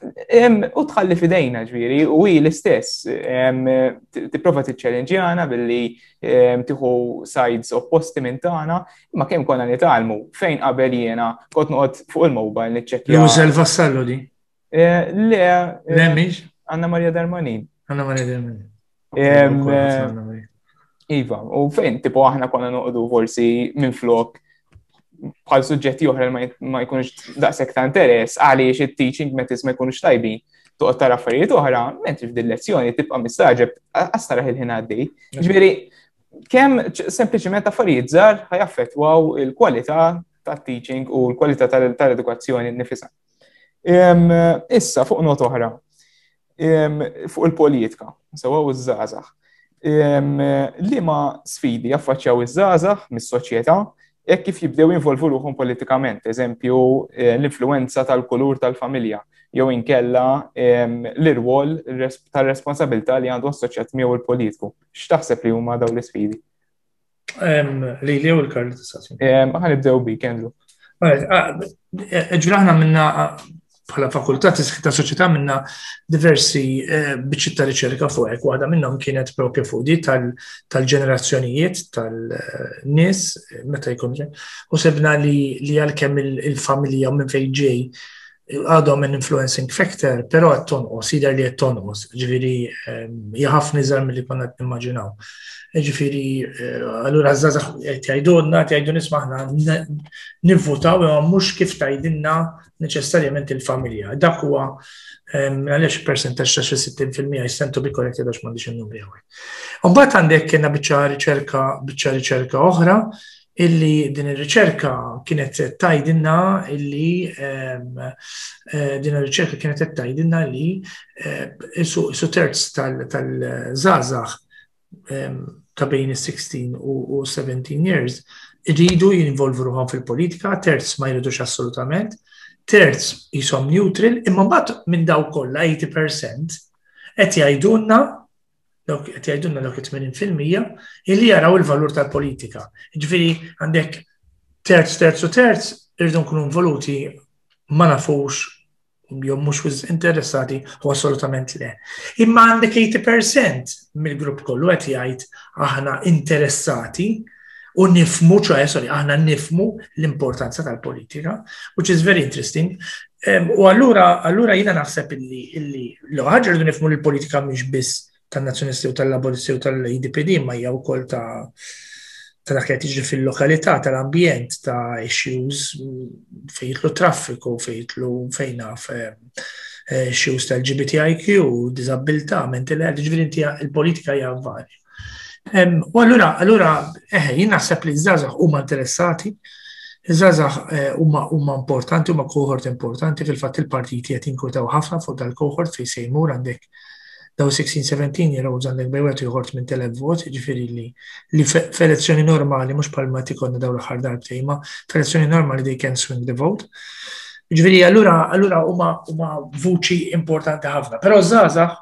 U tħalli fidejna ġviri, u hi l-istess, tipprova tiċċellenġjana billi tiħu sides opposti minn tagħna, imma kemm konna nitalmu fejn qabel jiena kont noqgħod fuq il-mobile niċċekkja. Jużel Vassallo di. Eh, le. Eh, le, miex? Anna Maria Darmanin. Anna Maria Darmanin. Eh, iva, u fejn, tipo, aħna konna noqdu forsi minn flok bħal suġġetti oħra ma jkunx daqshekk ta' interess għaliex it-teaching methods ma jkunx tajbin toqgħod tara affarijiet oħra, mentri f'din lezzjoni tibqa' mistaġeb għastara ħin għaddej. Ġifieri kemm sempliċement affarijiet żgħar ħajaffettwaw il-kwalità tat-teaching u l-kwalità tal-edukazzjoni nifisha. Issa, fuq not oħra, fuq il-politika, sewa u z-zazax. Li ma sfidi jaffaċċaw iż-żazax mis-soċjetà e kif jibdew jinvolvu ruħhom politikament, eżempju eh, l-influenza tal-kulur tal-familja, jew inkella l-irwol tal-responsabilità li għandu assoċjat miegħu l-politiku. X'taħseb li huma dawn l-isfidi? Li li u l-karli t-istazzjon. Għan ibdew bi, Kendru. Ġraħna minna bħala fakultà tisħi ta' soċjetà minna diversi eh, biċċi ta' riċerka fuq hekk waħda minnhom kienet propju fuq di tal-ġenerazzjonijiet tal-nies meta jkun u sebna li għalkemm il-familja minn fejn ġej għadhom minn influencing factor, però qed tonqos, jidher li qed tonqos, ġifieri ehm, hija ħafna iżgħar milli konna qed nimmaġinaw. Ġifieri eh, allura żgħażagħ qed jgħidulna, jgħidu nisma' aħna nivvutaw imma mhux kif tgħidilna neċessarjament il-familja. Dak huwa ehm, għaliex percentaġġ ta' xi 60% jistentu bi korretti għax m'għandix in-numri hawnhekk. Imbagħad għandek kienna biċċa riċerka biċċa riċerka oħra illi din ir-riċerka kienet qed tgħidilna illi ehm, eh, din ir-riċerka kienet qed tgħidilna li eh, su terz tal-żgħażagħ ehm, ta' bejn is-16 u 17 years iridu jinvolvu ruħhom fil-politika, terz ma jridux assolutament, terz jisom neutral, imma mbagħad minn daw kollha 80% qed jgħidulna dawk qed jgħidulna dawk 80 fil-mija, illi jaraw il-valur tal-politika. Ġifieri għandek terz, terz u terz irridu nkunu involuti ma nafux jew mhux interessati u assolutament le. Imma għandek 80% mill-grupp kollu qed jgħid aħna interessati u nifmu, ċoħe, sorry, aħna nifmu l-importanza tal-politika, which is very interesting. U allura, allura jina naħseb illi, illi, l ħagġa rridu nifmu l-politika miex biss tal-nazjonisti u tal-laboristi u tal-IDPD, ma hija wkoll ta' ta' dak qed jiġri fil-lokalità tal-ambjent ta' issues fejn jitlu traffiku, fejn jitlu fejn naf eh, eh, issues tal-GBTIQ, disabilità, mental health, ġifieri il-politika hija varja. U allura, allura, eħe, eh, jien naħseb li żgħażagħ huma interessati, żgħażagħ eh, huma huma importanti, huma kohort importanti fil-fatt il-partiti qed jinkwitaw ħafna fuq dal-kohort fejn se jmur għandek daw 16-17 jiraw għandek bejwet jħort minn telef vot, ġifiri li li f'elezzjoni normali, mux palma ti konna daw l-ħar darbtejma, f'elezzjoni normali they can swing the vote. Ġifiri, allura, allura huma vuċi importanti ħafna. Pero zazax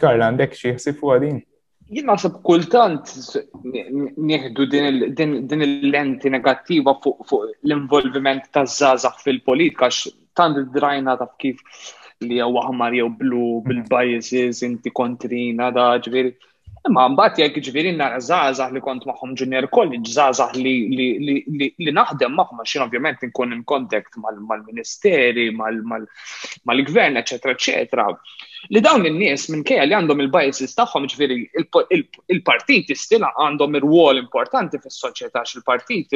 Karl, għandek xi ħsib fuq din? Jien naħseb kultant nieħdu din il-lenti negattiva fuq l-involviment ta' żgħażagħ fil-politika tant drajna taf kif li jew aħmar jew blu bil-biases inti kontrina da ġifieri. Imma mbagħad jekk ġifieri nara żgħażagħ li kont magħhom junior college, żgħażagħ li naħdem magħhom għax ovvjament inkun in contact mal-ministeri, mal-gvern, eċetera, eċetera, li dawn in-nies minkejja li għandhom il-biases tagħhom ġifieri il-partiti stila għandhom ir-rwol importanti fis-soċjetà x'il-partit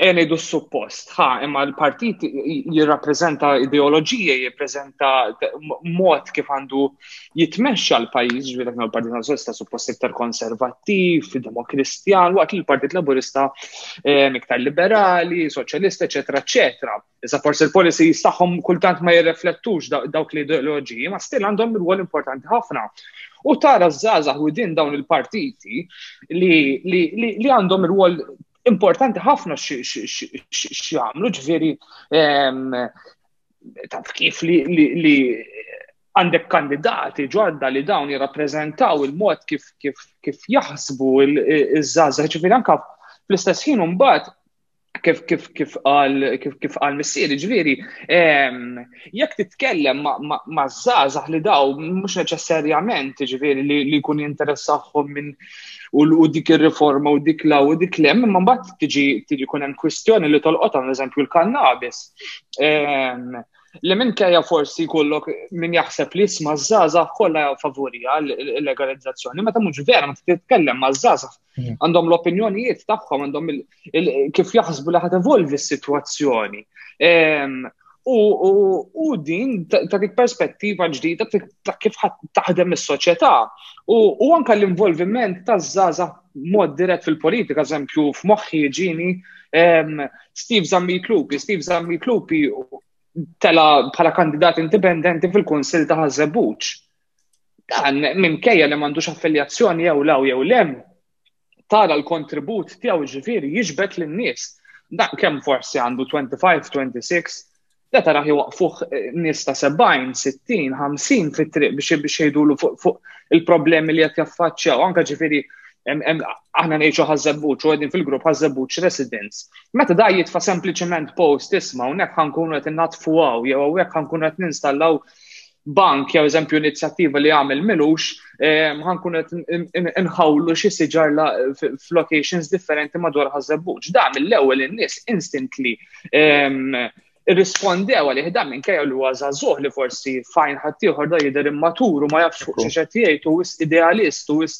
ngħidu s-suppost, ħa, imma l-partit jirrappreżenta ideoloġija, jirrappreżenta mod kif għandu jitmexxa l-pajjiż, ġifieri dak il-Partit Nazzjonalista suppost iktar konservattiv, demokristjan, waqt li l-Partit Laburista eh, iktar liberali, soċjalista, eċetera, eċetera. Issa forsi l-policies tagħhom kultant ma jirreflettux dawk l-ideoloġiji, ma still għandhom rwol importanti ħafna. U tara żgħażagħ u din dawn il-partiti li għandhom rwol importanti ħafna x'jagħmlu ġifieri ehm, taf kif li għandek kandidati ġodda li dawn jirrappreżentaw il-mod kif jaħsbu il żgħażagħ ġifieri anke fl-istess ħin mbagħad kif kif kif għal kif kif għal missier, ġviri, jekk titkellem ma' żgħażagħ li daw mhux neċessarjament ġviri li jkun jinteressahom minn u dik ir-riforma u dik la u dik lem, imma mbagħad tiġi tiġi kun hemm kwistjoni li tolqot għal eżempju l-kannabis. Li minn kajja forsi kollok minn jaħseb li jisma' żgħażagħ kollha favuri għal legalizzazzjoni, meta mhux vera ma titkellem ma' żgħażagħ Hmm. Għandhom l-opinjonijiet tagħhom, għandhom kif jaħsbu li ħad evolvi s-sitwazzjoni. Ehm, u din ta' dik perspettiva ġdida ta' kif taħdem is-soċjetà. U anka l-involviment ta' zaza mod dirett fil-politika, eżempju, f'moħħi ġini ehm, Steve Zammi Klupi. Steve Zammi Klupi tela bħala kandidat indipendenti fil-Konsil ta' Ħażebuċ. Dan minkejja li m'għandux affiljazzjoni jew law jew lem, tara l-kontribut tiegħu ġifieri jiġbed lin-nies. Dan kemm forsi għandu 25, 26, la tara waqfuh eh, nies ta' 70, 60, 50 fit-triq biex biex jgħidulu fuq il-problemi li qed jaffaċċjaw, anke ġifieri aħna ngħixu ħażebbuċ u għedin fil-grupp ħażebbuċ residents. Meta da jitfa' sempliċement post isma' hawnhekk ħankunu qed innatfu jew hawnhekk ħankunu qed ninstallaw bank jew eżempju inizjattiva li għamel milux, ehm, ħankun qed inħawlu xi siġar f'locations differenti madwar ħażebbuġ. Da mill-ewwel in-nies instantly ehm, irrispondew għalih da minn kajja l żagħżugħ li forsi fajn ħaddieħor da jidher immatur u ma jafx fuq xi qed jgħid u wis idealist u wis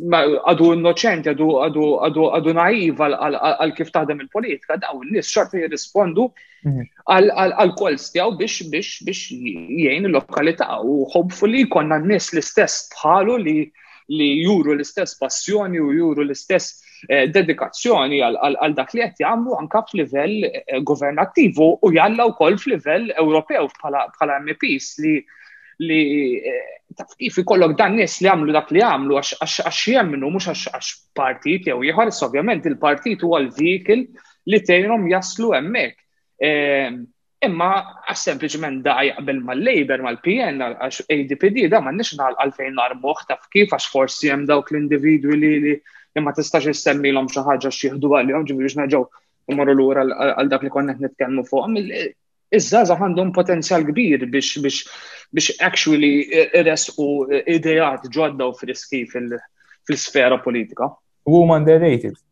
għadu innoċenti, għadu naiv għal kif taħdem il-politika, daw n-nis xorta jirrispondu għal kols tiegħu biex biex biex jgħin il-lokalità u ħobfu li jkollna n-nies l-istess bħalu li li juru l-istess passjoni u juru l-istess eh, dedikazzjoni għal dak li qed jagħmlu anke f'livell eh, governattivu u jalla wkoll f'livell Ewropew bħala MPs li li eh, taf kif ikollok dan nies li għamlu dak li għamlu għax jemmnu mhux għax partit jew ieħor, ovvjament il-partit huwa l-vehicle li tgħinhom jaslu hemmhekk. Ehm, imma għax sempliċement da jaqbel mal-Labor, mal-PN, għax ADPD, da ma nix nal għalfejn narmuħ taf kif għax forsi hemm dawk l-individwi li li ma tistax issemmilhom xi ħaġa x'jieħdu għalihom ġifieri x'nerġgħu imorru lura għal dak li konna qed nitkellmu fuqhom. Iż-żgħażagħ għandhom potenzjal kbir biex biex biex actually resqu ideat ġodda u friski fil-sfera politika. U huma underrated.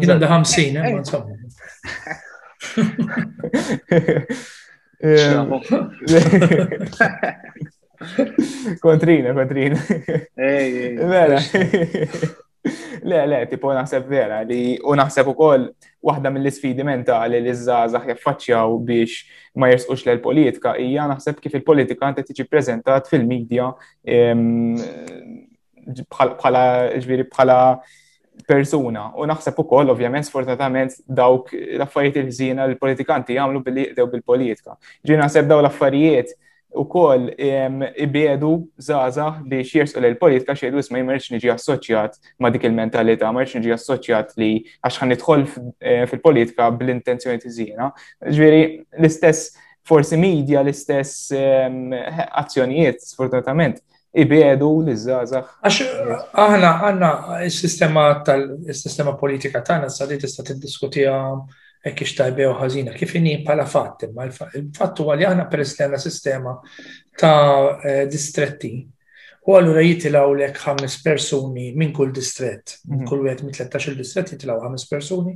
Jien għandi 50, eh, insomma. Kontrina, kontrina. Mela. Le, le, tipo naħseb vera li u naħseb ukoll waħda mill-isfidi mentali li żgħażagħ jaffaċċjaw biex ma jersqux l politika hija naħseb kif il-politika għandha tiġi preżentat fil-medja bħala ġviri bħala persuna. U naħseb ukoll, ovvjament, sfortunatament dawk l-affarijiet il-ħżina l-politikanti jagħmlu billi jqdew bil-politika. Ġi naħseb daw l-affarijiet ukoll ibiedu zaza biex jersqu l politika xejdu isma jmerċ niġi assoċjat ma' dik il-mentalità, ma niġi assoċjat li għax ħan nidħol eh, fil-politika bl-intenzjoni tiżjena. Ġviri, l-istess forsi media, l-istess azzjonijiet, sfortunatament, ibiedu l-żgħażagħ. Għax aħna għandna s-sistema tal-sistema politika tagħna sa li tista' tiddiskutiha hekk ix tajbew ħażina kif inhi bħala fatt imma l-fatt huwa li aħna peress li għandna sistema ta' eh, distretti U għallura jitilaw lek ħames persuni minn kull distret, minn mhm. kull wieħed minn 13 distret jitilaw ħames persuni.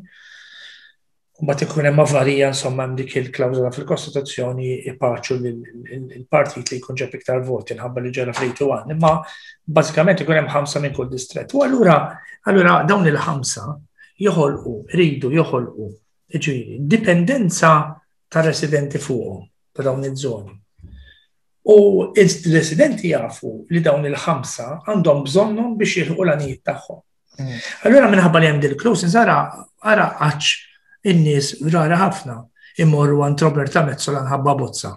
Mbagħad ikun hemm avarija insomma hemm dik il-klawżola fil-Kostituzzjoni ipaċu l-partit li jkun ġeb iktar voti nħabba li ġara fejtu għan. Imma bażikament ikun hemm ħamsa minn kull distrett. U allura allura dawn il-ħamsa joħolqu, ridu joħolqu, ġiri, dipendenza ta' residenti fuqhom ta' dawn iż-żoni. U il-residenti jafu li dawn il-ħamsa għandhom bżonnhom biex jilħu l-għanijiet tagħhom. Allura minħabba li hemm dil close ara ara qaċ in-nies rara ħafna imorru għand Roberta Mezzola nħabba bozza.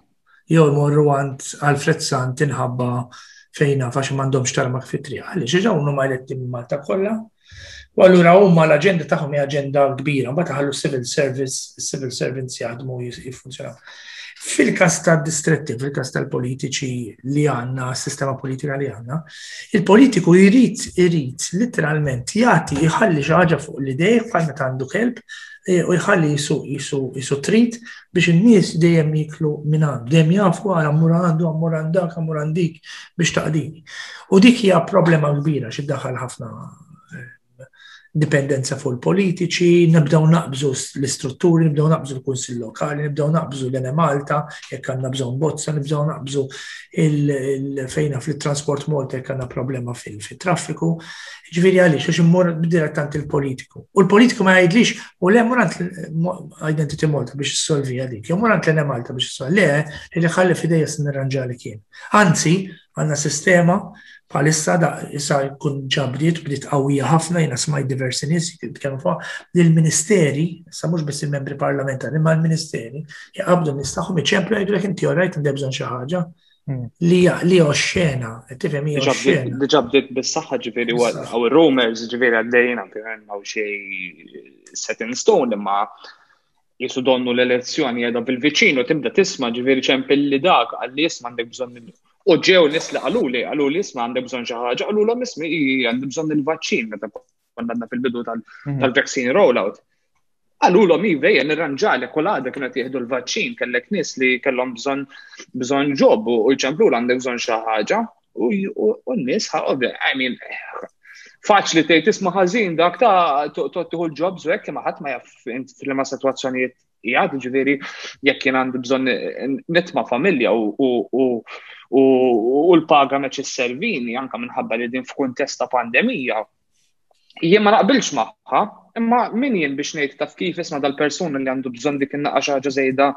Jew imorru għand Alfred Sant inħabba fejna fax m'għandhomx tarmak fit-triq. Għaliex iġa unnu ma eletti minn Malta kollha. U allura huma l-aġenda tagħhom hija aġenda kbira, mbagħad ħallu civil service, civil servants jaħdmu jiffunzjonaw. Fil-kas ta' distretti, fil-kas tal-politiċi li għanna, sistema politika li għanna, il-politiku jrid, jrid, literalment, jati jħalli xaħġa fuq l-idej, bħal meta għandu kelb, e, u jħalli jisu, jisu, jisu trit biex in-nies dejjem jiklu minn għandu, dejjem jafu għara mura għandu, għamur għandak, għamur għandik biex taqdini. U dik hija problema kbira xiddaħal ħafna e, dipendenza fuq il-politiċi, nibdew naqbżu l-istrutturi, nibdew naqbżu l-Kunsill Lokali, nibdew naqbżu l-Ene Malta, jekk għandna bżonn bozza, nibdew naqbżu fejna fil-trasport Malta jekk għandna problema fil-traffiku. Ġviri għaliex, għax immur direttant il-politiku. U l-politiku ma jgħidlix, u le murant l-Identity Malta biex s-solvi għalik, jew murant l-Ene Malta biex s-solvi, le, li ħalli fidej s-nirranġali kien. Anzi, Għandna sistema bħalissa da issa jkun ġabriet bdiet qawwija ħafna jiena smaj diversi nies jitkellmu fuq li l-ministeri, sa mhux biss il-membri parlamentari, ma l-ministeri jaqabdu nies tagħhom iċemplu jgħidlek inti orajt għandek bżonn xi ħaġa hmm. li li xena, tifhem hija xena. Diġà bdiet bis-saħħa ġifieri għaw rumors ġifieri għaddejjin għaw xi set in stone imma jisu donnu l-elezzjoni għedha bil-viċin u tibda tisma ġviri ċempil li dak għalli jisma għandek bżon minnu. U ġew nis li għallu li għallu li jisma għandek bżon ċaħġa għallu l-għom jisma għandek bżon il-vaċċin meta għandna fil-bidu mhm. tal-vaccine rollout. Għallu l-għom jivej nirranġali kol għadek kienu jihdu l-vaċċin kellek nis li kellhom bżon bżon ġob u ċemplu għandek bżon ċaħġa. U n-nies ħaqob, I mean, faċli tgħid isma' ħażin dak ta' tieħu l-jobs u hekk ma ħadd ma jaf fil-ma sitwazzjonijiet jgħad, ġifieri jekk jien għandi bżonn nitma' familja u l-paga meċ servini anke minħabba li din f'kuntest ta' pandemija Jien ma naqbilx magħha, imma min jien biex ngħid taf kif isma' dal-persuna li għandu bżonn dik in-naqqa xi ħaġa żejda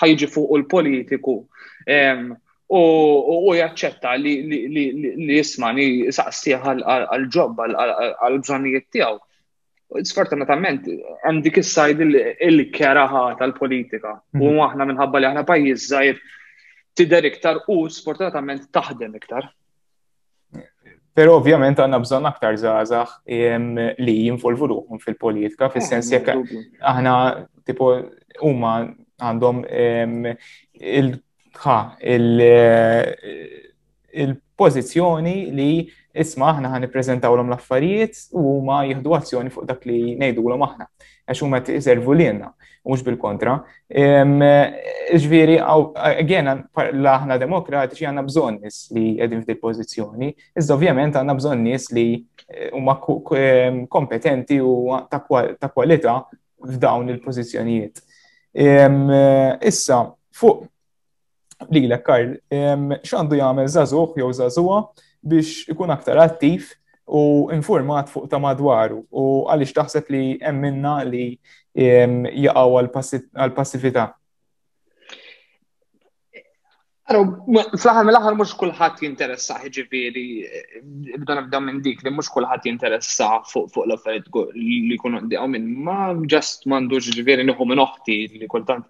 ħajġi fuq l-politiku u jaċċetta li jismani saqsieħ għal-ġob għal-bżonnijiet tiegħu. Sfortunatament, hemm dik is-sajd il-keraħa tal-politika. U mhm. aħna minħabba li aħna pajjiż żgħir tidher iktar u sfortunatament taħdem iktar. Pero ovvjament għanna bżon aktar zazax li jinvolvu ruħum fil-politika, fil-sens jek aħna tipo huma għandhom il-pozizjoni li isma aħna ħan l-om l-affarijiet u huma jihdu azzjoni fuq dak li ngħidulhom aħna. għax huma qed iservu lilna, mhux bil-kontra. Ġifieri, again, aħna demokratiċi għandna bżonn nies li qegħdin f'dil pożizzjoni, iżda ovvjament għandna bżonn nies li eh, huma kompetenti u ta' kwalità f'dawn il-pożizzjonijiet. Issa, fuq lilek Karl, x'għandu jagħmel żagħżugħ jew żagħżugħa biex ikun aktar attiv u informat fuq ta' madwaru u għaliex taħseb li hemm minna li jaqgħu għal-passività. Fl-aħħar mill-aħħar mhux kulħadd jinteressa ħiġifieri bda nibda minn dik li mhux kulħadd jinteressa fuq l-affarijiet li jkunu għaw minn ma ġast m'għandux ġifieri nieħu minn oħti li kultant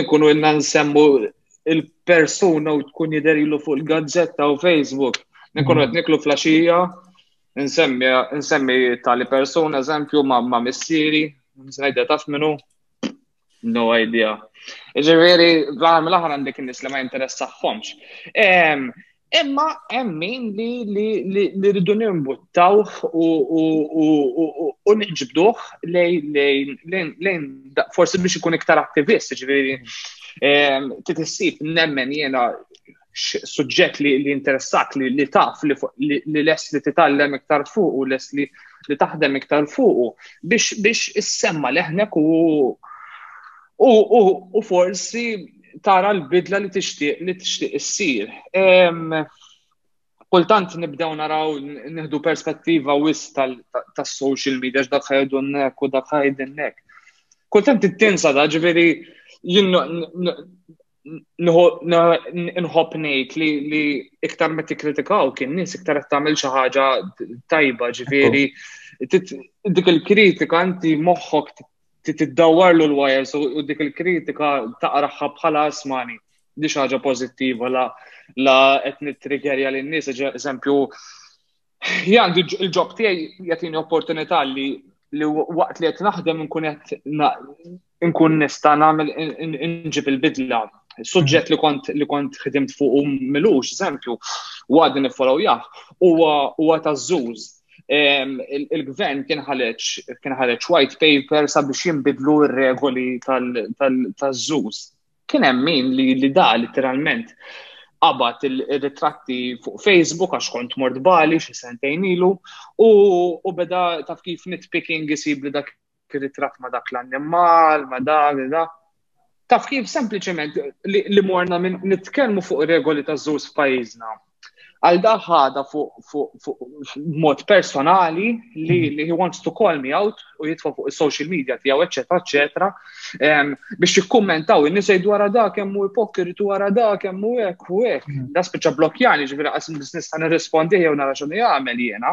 Inkunu ilna nsemmu il-persuna u tkun jiderilu fuq il-gazzetta u Facebook. Inkunu għet niklu flasġija, nsemmi tali persuna, eżempju, ma missiri, nsajda taf minu, no idea. Ġiviri, l-għamil aħra għandek nis li ma jinteressaħħomx. Imma hemm min li rridu nimbuttawh u niġbduh lejn forsi biex ikun iktar attivist, ġifieri titissib nemmen jiena suġġett li interessak li taf li les li titgħallem iktar fuq u les li taħdem iktar fuq biex issemma leħnek u forsi tara l-bidla li tixtieq li tixtieq issir. Kultant nibdew naraw nieħdu perspettiva wis tas-social media x'dak ħajdu nek u dak ħajdin nek. Kultant it-tinsa da ġifieri jien nħobb ngħid li iktar ma tikkritikaw kien nies iktar qed tagħmel xi ħaġa tajba ġifieri dik il-kritika inti moħħok tiddawwarlu l-wires u dik il-kritika taqraħħa bħala asmani. Di ħaġa pożittiva la la qed nittrigerja lin nies eżempju għandi il-ġob tiegħi jagħtini opportunità li li waqt li qed naħdem nkun qed nkun nista' nagħmel inġib il-bidla. Suġġett li kont li kont ħdimt fuq milux, eżempju, għadni nifollow jah, huwa huwa ta' żuż il-gvern kien ħareġ white paper sabiex jimbidlu r-regoli tal-żuż. Kien hemm min li da literalment qabad il-ritratti fuq Facebook għax kont mort Bali xi sentejn ilu u beda taf kif nitpicking isib li dak tirritratt ma' dak l-annimal, ma' dan, li da. Taf kif sempliċement li, li morna minn nitkellmu fuq regoli ta' żuż f'pajjiżna. Għal da ħada fuq mod personali li, mm. li he wants to call me out u jitfa' fuq is-social media tiegħu, eċetera, eċetera, biex jikkummentaw in-nies jgħidu wara da kemm hu ipokritu wara da kemm hu hekk u hekk. Mm. Da spiċċa blokkjani ġifieri qas biss nista' nirrispondi jew nara x'għandu jagħmel jiena.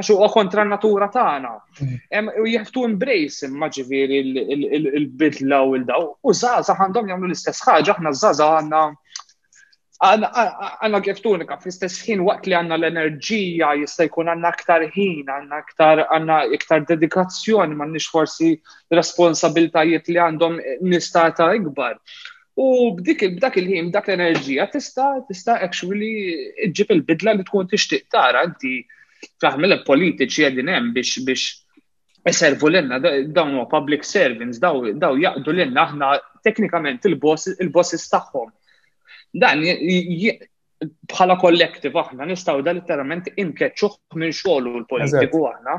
għax huwa kontra n-natura tagħna. Mm. U jieħdu embrace imma ġifieri il-bidla u l-daw. U żgħażagħ għandhom jagħmlu l-istess ħaġa, aħna żgħażagħ għandna għanna kif tunika, fl-istess ħin waqt li għanna l-enerġija, jista' jkun għanna aktar ħin, għanna aktar għanna iktar dedikazzjoni, ma nix forsi responsabiltajiet li għandhom nistata ikbar. U b'dik b'dak il-ħin, b'dak l-enerġija tista' tista' actually ġġib il-bidla li tkun tixtieq tara inti fl-aħmel politiċi qegħdin hemm biex biex iservu lilna dawn huwa public servants daw jaqdu lilna aħna teknikament il-boss il-bosses tagħhom. Dan bħala collective aħna nistaw da literalment inkeċċuħ minn xogħlu l-politiku aħna.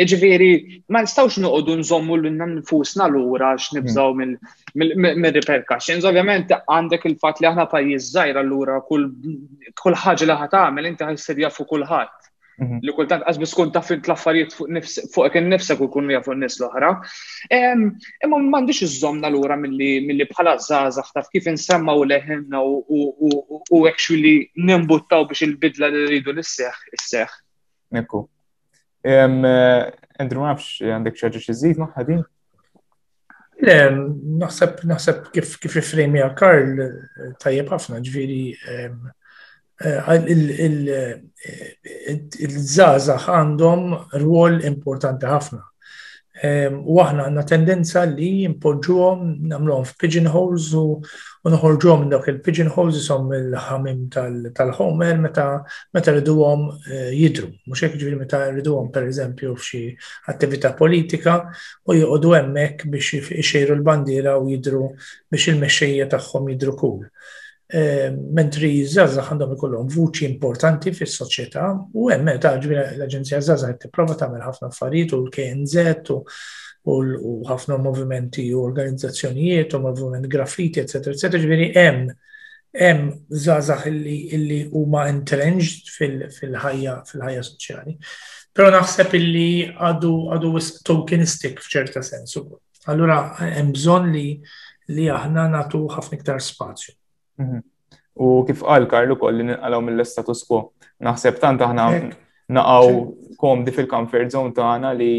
Iġviri, ma nistawx noqogħdu nżommu l-inna nfusna l-ura x'nibżaw mill-repercussions. Ovvjament għandek il-fat li aħna pajjiż żgħir allura kull ħaġa li ħatamel inti ħajsir jafu kulħadd. Mhm. li kultant qas biss kun taf l-affarijiet fuq kien nifsek u kun jafu n-nies l-oħra. Imma m'għandix iżżomna lura milli bħala żgħażagħ taf kif insemmaw leħinna u actually nimbuttaw biex il-bidla li rridu nisseħ isseħ. Nekku. Andrew nafx għandek xi ħaġa xi żid ma' ħadin? Le, naħseb, naħseb kif, kif ifrejmi għal Karl tajjeb ħafna ġviri il-żazax għandhom rwol importanti ħafna. U aħna għanna tendenza li jimpoġġuhom namluhom f'pigeonholes u nħorġuhom minn dawk il-pigeonholes jisom il-ħamim tal-homer meta meta riduhom eh, jidru. Mhux hekk ġifieri meta riduhom pereżempju f'xi attività politika u joqogħdu hemmhekk biex ixejru l-bandiera u jidhru biex il-mexxejja tagħhom jidhru cool. Mentri ż-żgħażagħ għandhom ikollhom vuċi importanti fis-soċjetà u hemm meta l-Aġenzija Żgħażagħ qed tipprova tagħmel ħafna affarijiet u l-KNZ u u ħafna movimenti u organizzazzjonijiet u moviment graffiti, eccetera, eccetera, ġviri hemm hemm żgħażagħ illi illi huma entrenched fil-ħajja fil-ħajja soċjali. Però naħseb illi għadu għadu tokenistic f'ċerta sens ukoll. Allura hemm bżonn li li aħna natu ħafna iktar spazju. Mhm. U kif qal Karlu koll li ninqalgħu mill-status quo. Naħseb tant aħna naqgħu komdi fil-comfort zone tagħna li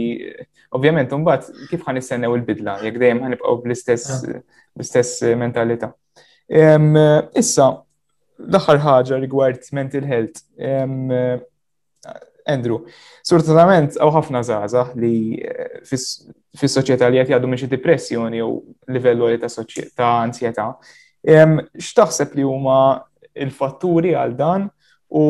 ovvjament imbagħad kif ħan nistennew il-bidla jekk dejjem ħanibqgħu bl-istess ah. bl-istess mentalità. Issa, l-aħħar ħaġa rigward mental health. Andrew, sortatament għaw ħafna zaza li eh, fis soċieta li għet jgħaddu minn xi depressjoni jew livellu li ta' ansjeta. X'taħseb li huma il-fatturi għal dan u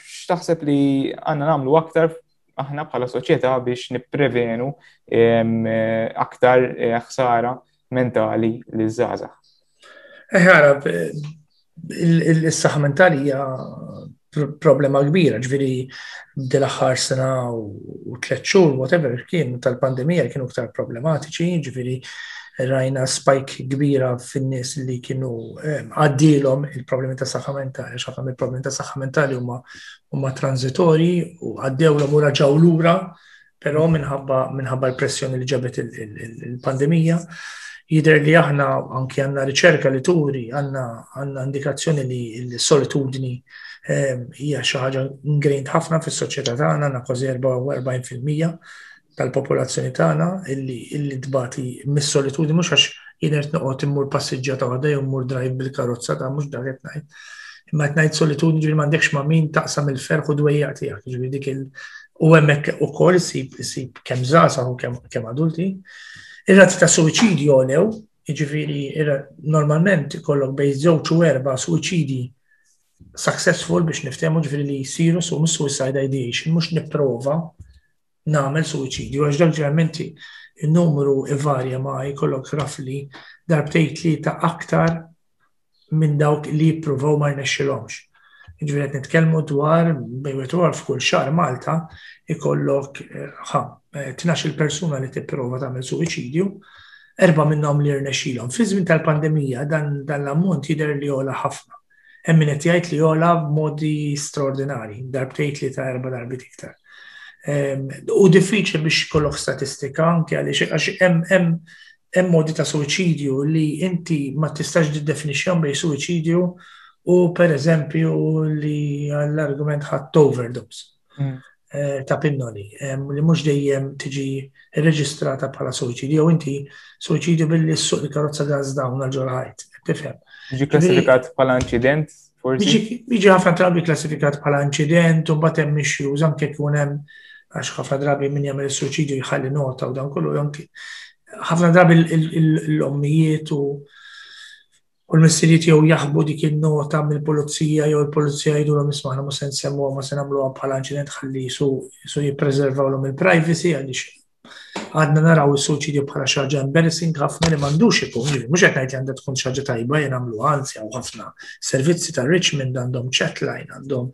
x'taħseb li għandna nagħmlu aktar aħna bħala soċjetà biex nipprevenu eh, aktar eh, ħsara mentali li żgħażagħ. Eħara, il-saħħa mentali hija problema kbira, ġviri dil-axħar sena u tlet xhur, whatever kien tal-pandemija kienu ktar problematiċi, ġviri rajna spike kbira fin-nies li kienu eh, għaddilhom il-problemi ta' saħħa mentali, xafam il-problemi ta' saħħa mentali huma huma transitorji u għaddewlhom u raġaw lura Però minħabba l-pressjoni li ġabet il-pandemija, jidher li aħna anki għandna riċerka li turi, għandna indikazzjoni li l-solitudni ehm, hija xi ħaġa ingrained ħafna fis-soċjetà tagħna, għandna kważi 44% tal-popolazzjoni tagħna illi tbati mis-solitudni mhux għax jien qed noqgħod immur passiġġja ta' waħda jew mmur drive bil-karozza ta' mhux dak qed ngħid. Imma qed ngħid solitudni ġifieri m'għandekx ma' min taqsam il-ferħ u dwejjaq tiegħek, ġifieri dik il- u hemmhekk ukoll isib isib kemm żgħażagħ u kemm kemm adulti. Ir-razzi ta' suwiċidji għolew, jiġifieri normalment ikollok bejn żewġ u erba' suwiċidji successful biex niftehmu ġifieri li jsiru su mis-suicide ideation mhux nipprova nagħmel suwiċidju għax dak ġeneralment in-numru ivarja ma jkollok rafli darbtejn tlieta aktar minn dawk li jippruvaw ma rnexxilhomx. Ġifieri qed nitkellmu dwar bejn wieħed u f'kull xahar Malta ikollok eh, ħa eh, tnax il-persuna li tipprova tagħmel suwiċidju, erba' minnhom li rnexxilhom. Fi żmien tal-pandemija dan l-ammont jidher li jola ħafna. Hemm min qed jgħid li jola b'modi straordinari, darbtejn tlieta erba' darbit iktar. Ehm, u diffiċli biex kollok statistika anke għaliex għax hemm modi ta' suicidju li inti ma tistax tiddefinixxihom bej suicidju u pereżempju li għall-argument ħadd overdose. hmm. eh, ta' pinnoli li mhux dejjem tiġi reġistrata bħala suicidi jew inti suicidi billi s-suq li karozza gaz dawn għal ġol ħajt. Tifhem. Jiġi klassifikat bħala incident forsi? Jiġi ħafna drabi klassifikat bħala incident u mbagħad hemm issues anke jkun hemm għax ħafna drabi min jagħmel is-suċidju jħalli nota u dan kollu anki ħafna drabi l-ommijiet u u l-missirijiet jew jaħbu dik in-nota mill-pulizija jew il-pulizija jgħidulhom isma' aħna mhux se nsemmuha ma se nagħmluha bħala inċident ħalli jisu jisu jippreservawlhom il-privacy għaliex għadna naraw is-suċidju bħala xi ħaġa embarrassing ħafna li m'għandux ikun, jiġifieri mhux qed ngħid li għandha tkun xi ħaġa tajba jien għamlu anzi hawn ħafna servizzi ta' Richmond għandhom chat line, għandhom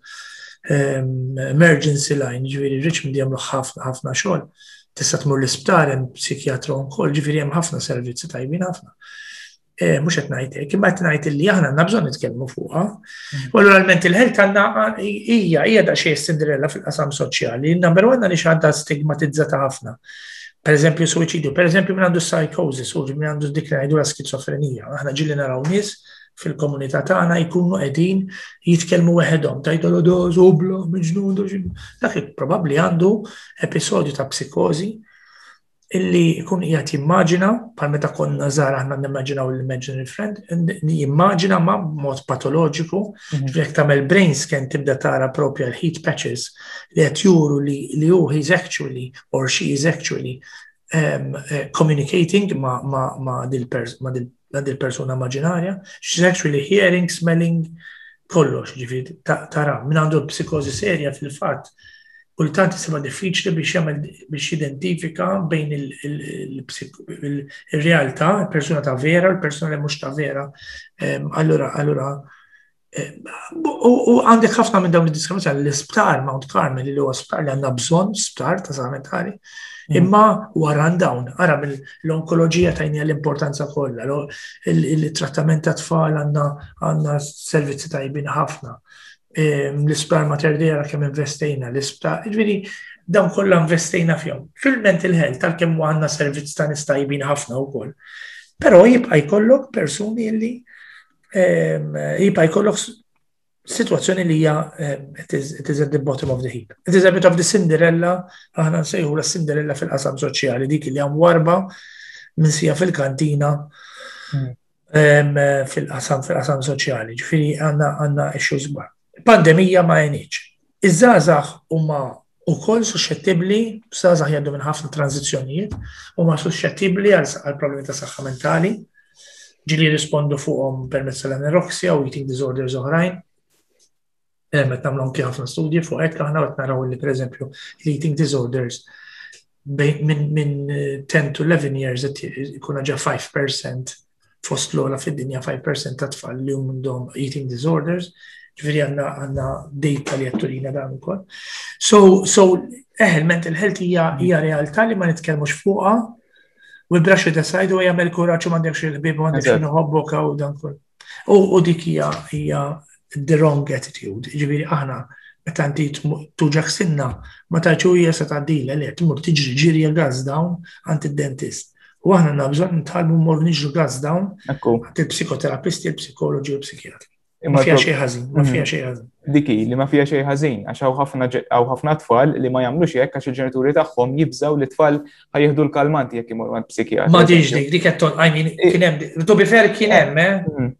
ehm, emergency line, ġifieri Richmond jagħmlu ħafna ħafna xogħol. Tista' tmur l-isptar hemm psikjatra wkoll, ġifieri hemm ħafna servizzi tajbin ħafna. Eh, mux qed ngħid hekk, imma qed ngħid li aħna għandna bżonn nitkellmu fuqha. Mm. U l mental health għandna hija hija da xejn Cinderella fil-qasam soċjali. Number one għaliex għandha stigmatizzata ħafna. Per eżempju, suicidju, per eżempju, minn għandu psychosis, u minn għandu dik ngħidu la skizofrenija. Aħna ġilli naraw nies fil-komunità tagħna jkunu qegħdin jitkellmu weħedhom tajdu l-odoż, ublu, miġnun, dak probabbli għandu episodju ta' psikożi illi jkun qiegħed jimmaġina, bħal meta konna żgħar aħna nimmaġinaw l-imaginary friend, jimmaġina ma mod patoloġiku, mhm. jekk tagħmel brain scan tibda tara propja l-heat patches li qed juru li li hu he's actually or she is actually um, uh, communicating ma, ma, ma dil-person la dil persuna immaġinarja, she's actually hearing, smelling, kollox, ġifiri, tara, minn għandu psikozi serja fil-fat, kultant jisima diffiċli biex jagħmel biex jidentifika bejn il-realtà, il-persuna ta' vera, il-persuna li mhux ta' vera. Allura, allura, U għandek ħafna minn dawn id-diskriminazzjoni l-isptar Mount Carmel li huwa sptar li għandna bżonn sptar ta' sanitari. Mm. Imma wara dawn, ara l-onkoloġija tajnija l-importanza kollha, il-trattament ta' tfal għandna servizzi tajbin ħafna. Ehm, l-isptar mater dejra kemm investejna, l-isptar, ġviri, dawn kollha investejna fihom. Fil-mental health tal kemm għandna servizz ta' nistajbin ħafna wkoll. Però jibqa' jkollok persuni li jipa jkollok situazzjoni li hija it is at the bottom of the heap. It is a bit of the Cinderella, aħna nsejħu la Cinderella fil-qasam soċjali, dik li hemm warba minn sija fil-kantina hmm. fil-qasam fil-qasam soċjali, ġifieri għandna għandna issues kbar. Il-pandemija ma għenitx. Iż-żgħażagħ huma wkoll suxxettibbli, żgħażagħ jgħaddu minn ħafna tranżizzjonijiet, huma suxxettibbli għal problemi ta' saħħa mentali, ġieli jirrispondu fuqhom permezz tal-anoreksja u eating disorders oħrajn. Qed nagħmlu anki ħafna studji fuq hekk aħna qed naraw li pereżempju l-eating disorders minn 10 to 11 years ikun ġa 5% fost l-ola fid-dinja 5% ta' tfal li għandhom eating disorders, ġviri għanna għanna data li għatturina dan u kol. So, so eh, il-mental health hija hija realtà li ma nitkellmux fuqha, u braxu ta' sajdu għajam il-kuraċu mandekx il-ħbib għandek xinu ħobbok u dan kol. U dik hija hija the wrong attitude, ġifieri aħna meta inti tuġak sinna ma taċu hija se tgħaddila le tmur tiġri ġiri gas down għand id-dentist. U aħna għandna bżonn nitħallmu mmorru niġru gas down għand il-psikoterapisti, il-psikoloġi u l-psikjatri. Ma fija xejn ħażin, ma fija xejn ħażin. Mhm. Diki li ma fija xejn ħażin għax hawn ħafna tfal li ma jagħmlux hekk għax il-ġenituri tagħhom jibżgħu li tfal ħajjieħdu l-kalmanti jekk imorru għand psikjatra. Ma diġ dik, dik qed I mean, kien hemm, to be fair kien eh, hemm, eh? Mm.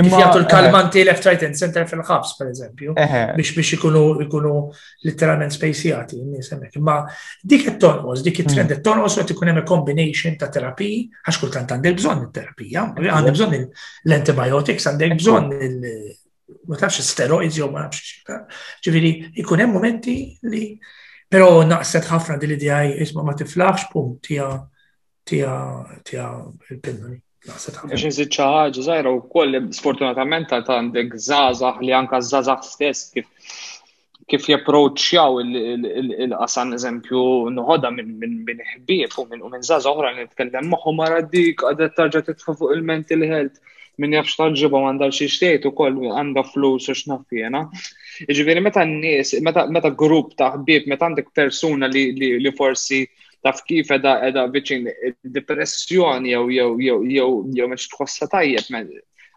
Imma jagħtu l-kalmanti eh. left right and center fil-ħabs, per eżempju, biex biex ikunu ikunu literalment spejsijati n-nies hemmhekk. Imma dik qed tonqos, dik it-trend mm. qed tonqos qed ikun hemm combination ta' terapi, għax kultant għandek bżonn it-terapija, għandek bżonn l-antibiotics, għandek bżonn ma tafx steroids jew ma nafx xita. Ġifieri jkun hemm momenti li però naqset ħafna din l-idea isma' ma tiflaħx punt tija tija tija il-pilloli. Biex nżid xi ħaġa żgħira wkoll sfortunatament ta' għandek żgħażagħ li anke żgħażagħ stess kif kif japproċċjaw il-qasam eżempju nħodha minn ħbieb u minn żaż oħra li nitkellem magħhom ara dik għadha tarġa' titfa' fuq il-mental health minn jafx tarġibha m'għandha xi xtejt ukoll għandha flus u x'nafjena. Jiġifieri meta n-nies, meta grupp ta' ħbieb, meta għandek persuna li forsi taf kif edha edha viċin depressjoni jew jew jew jew jew mhux tħossha tajjeb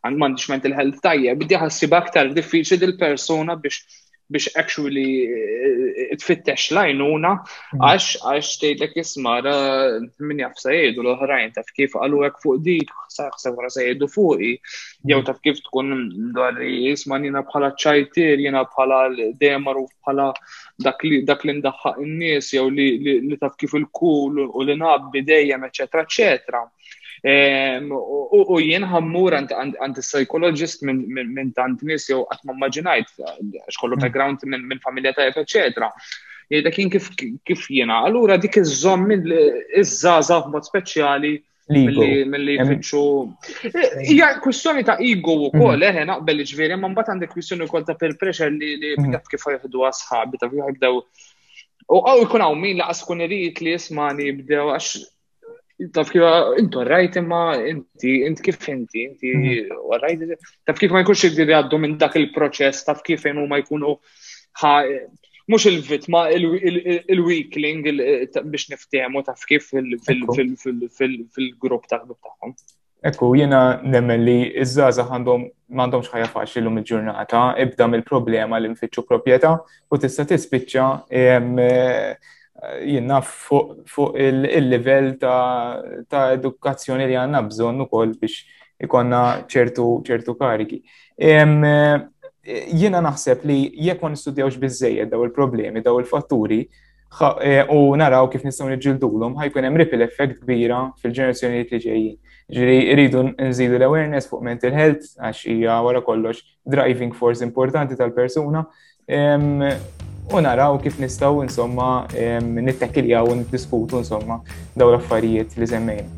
għand m'għandix mental health tajjeb, di ħassib aktar diffiċli dil-persuna biex biex actually eh, tfittex lajnuna mm. għax għax tgħidlek jismara min jaf se jgħidu l-oħrajn taf kif qalu hekk fuq dik, saħseb wara se jgħidu fuqi, mm. jew taf kif tkun dwar jisma' jiena bħala ċajtir, jiena bħala dejjem magħruf bħala dak li dak li ndaħħaq in-nies jew li, li, li taf kif il-kul u li nabbi dejjem eċetera eċetera. Ehm, u jien ħammur għand is-psychologist minn tant nies jew qatt ma immaġinajt għax kollu mm. background minn familja tajjeb eċetera. Jgħidek jien kif jiena. Allura dik iż-żomm iż-żgħażagħ b'mod speċjali Milli jfittxu. Hija kwistjoni ta' ego wkoll, mhm. eh, naqbel ġifieri, ma mbagħad għandek kwistjoni wkoll ta' peer pressure li li mhm. jaf kif jieħdu asħabi ta' kif jibdew. U għaw jkun hawn min laqas kun irid li jismani jibdew għax taf kif intu rajt imma inti inti kif inti inti mhm. rajt taf kif ma jkunx jidri għaddu minn dak il-proċess taf kif fejn huma jkunu mhux il-vittma, il-weakling biex niftehmu taf kif fil-grupp tal-grupp tagħhom. Ekku, jiena nemmen li iż-żaza għandhom m'għandhom xħajja faċli l-lum il-ġurnata, ibda mill-problema li nfittxu proprjetà u tista' tispiċċa jinnaf fuq il-level ta' edukazzjoni li għanna bżonn ukoll biex ikonna ċertu karigi. Jiena naħseb li jekk ma nistudjawx biżejjed daw il-problemi, daw il-fatturi, e, u naraw kif nistgħu niġġildulhom, ħajkun hemm ripple effect kbira fil-ġenerazzjonijiet li ġejjin. Ġifieri rridu nżidu l-awareness fuq mental health għax hija wara kollox driving force importanti tal-persuna, u naraw kif nistaw insomma nittekilja u niddiskutu insomma daw l-affarijiet li semmejn.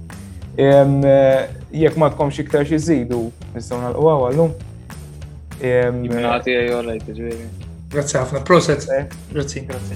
Jekk ma tkomx iktar xi żidu, nistgħu nagħlquha għallum. Jimnati għajju għalajt, ġviri. Grazie ħafna, proset. Eh. Grazie, grazie.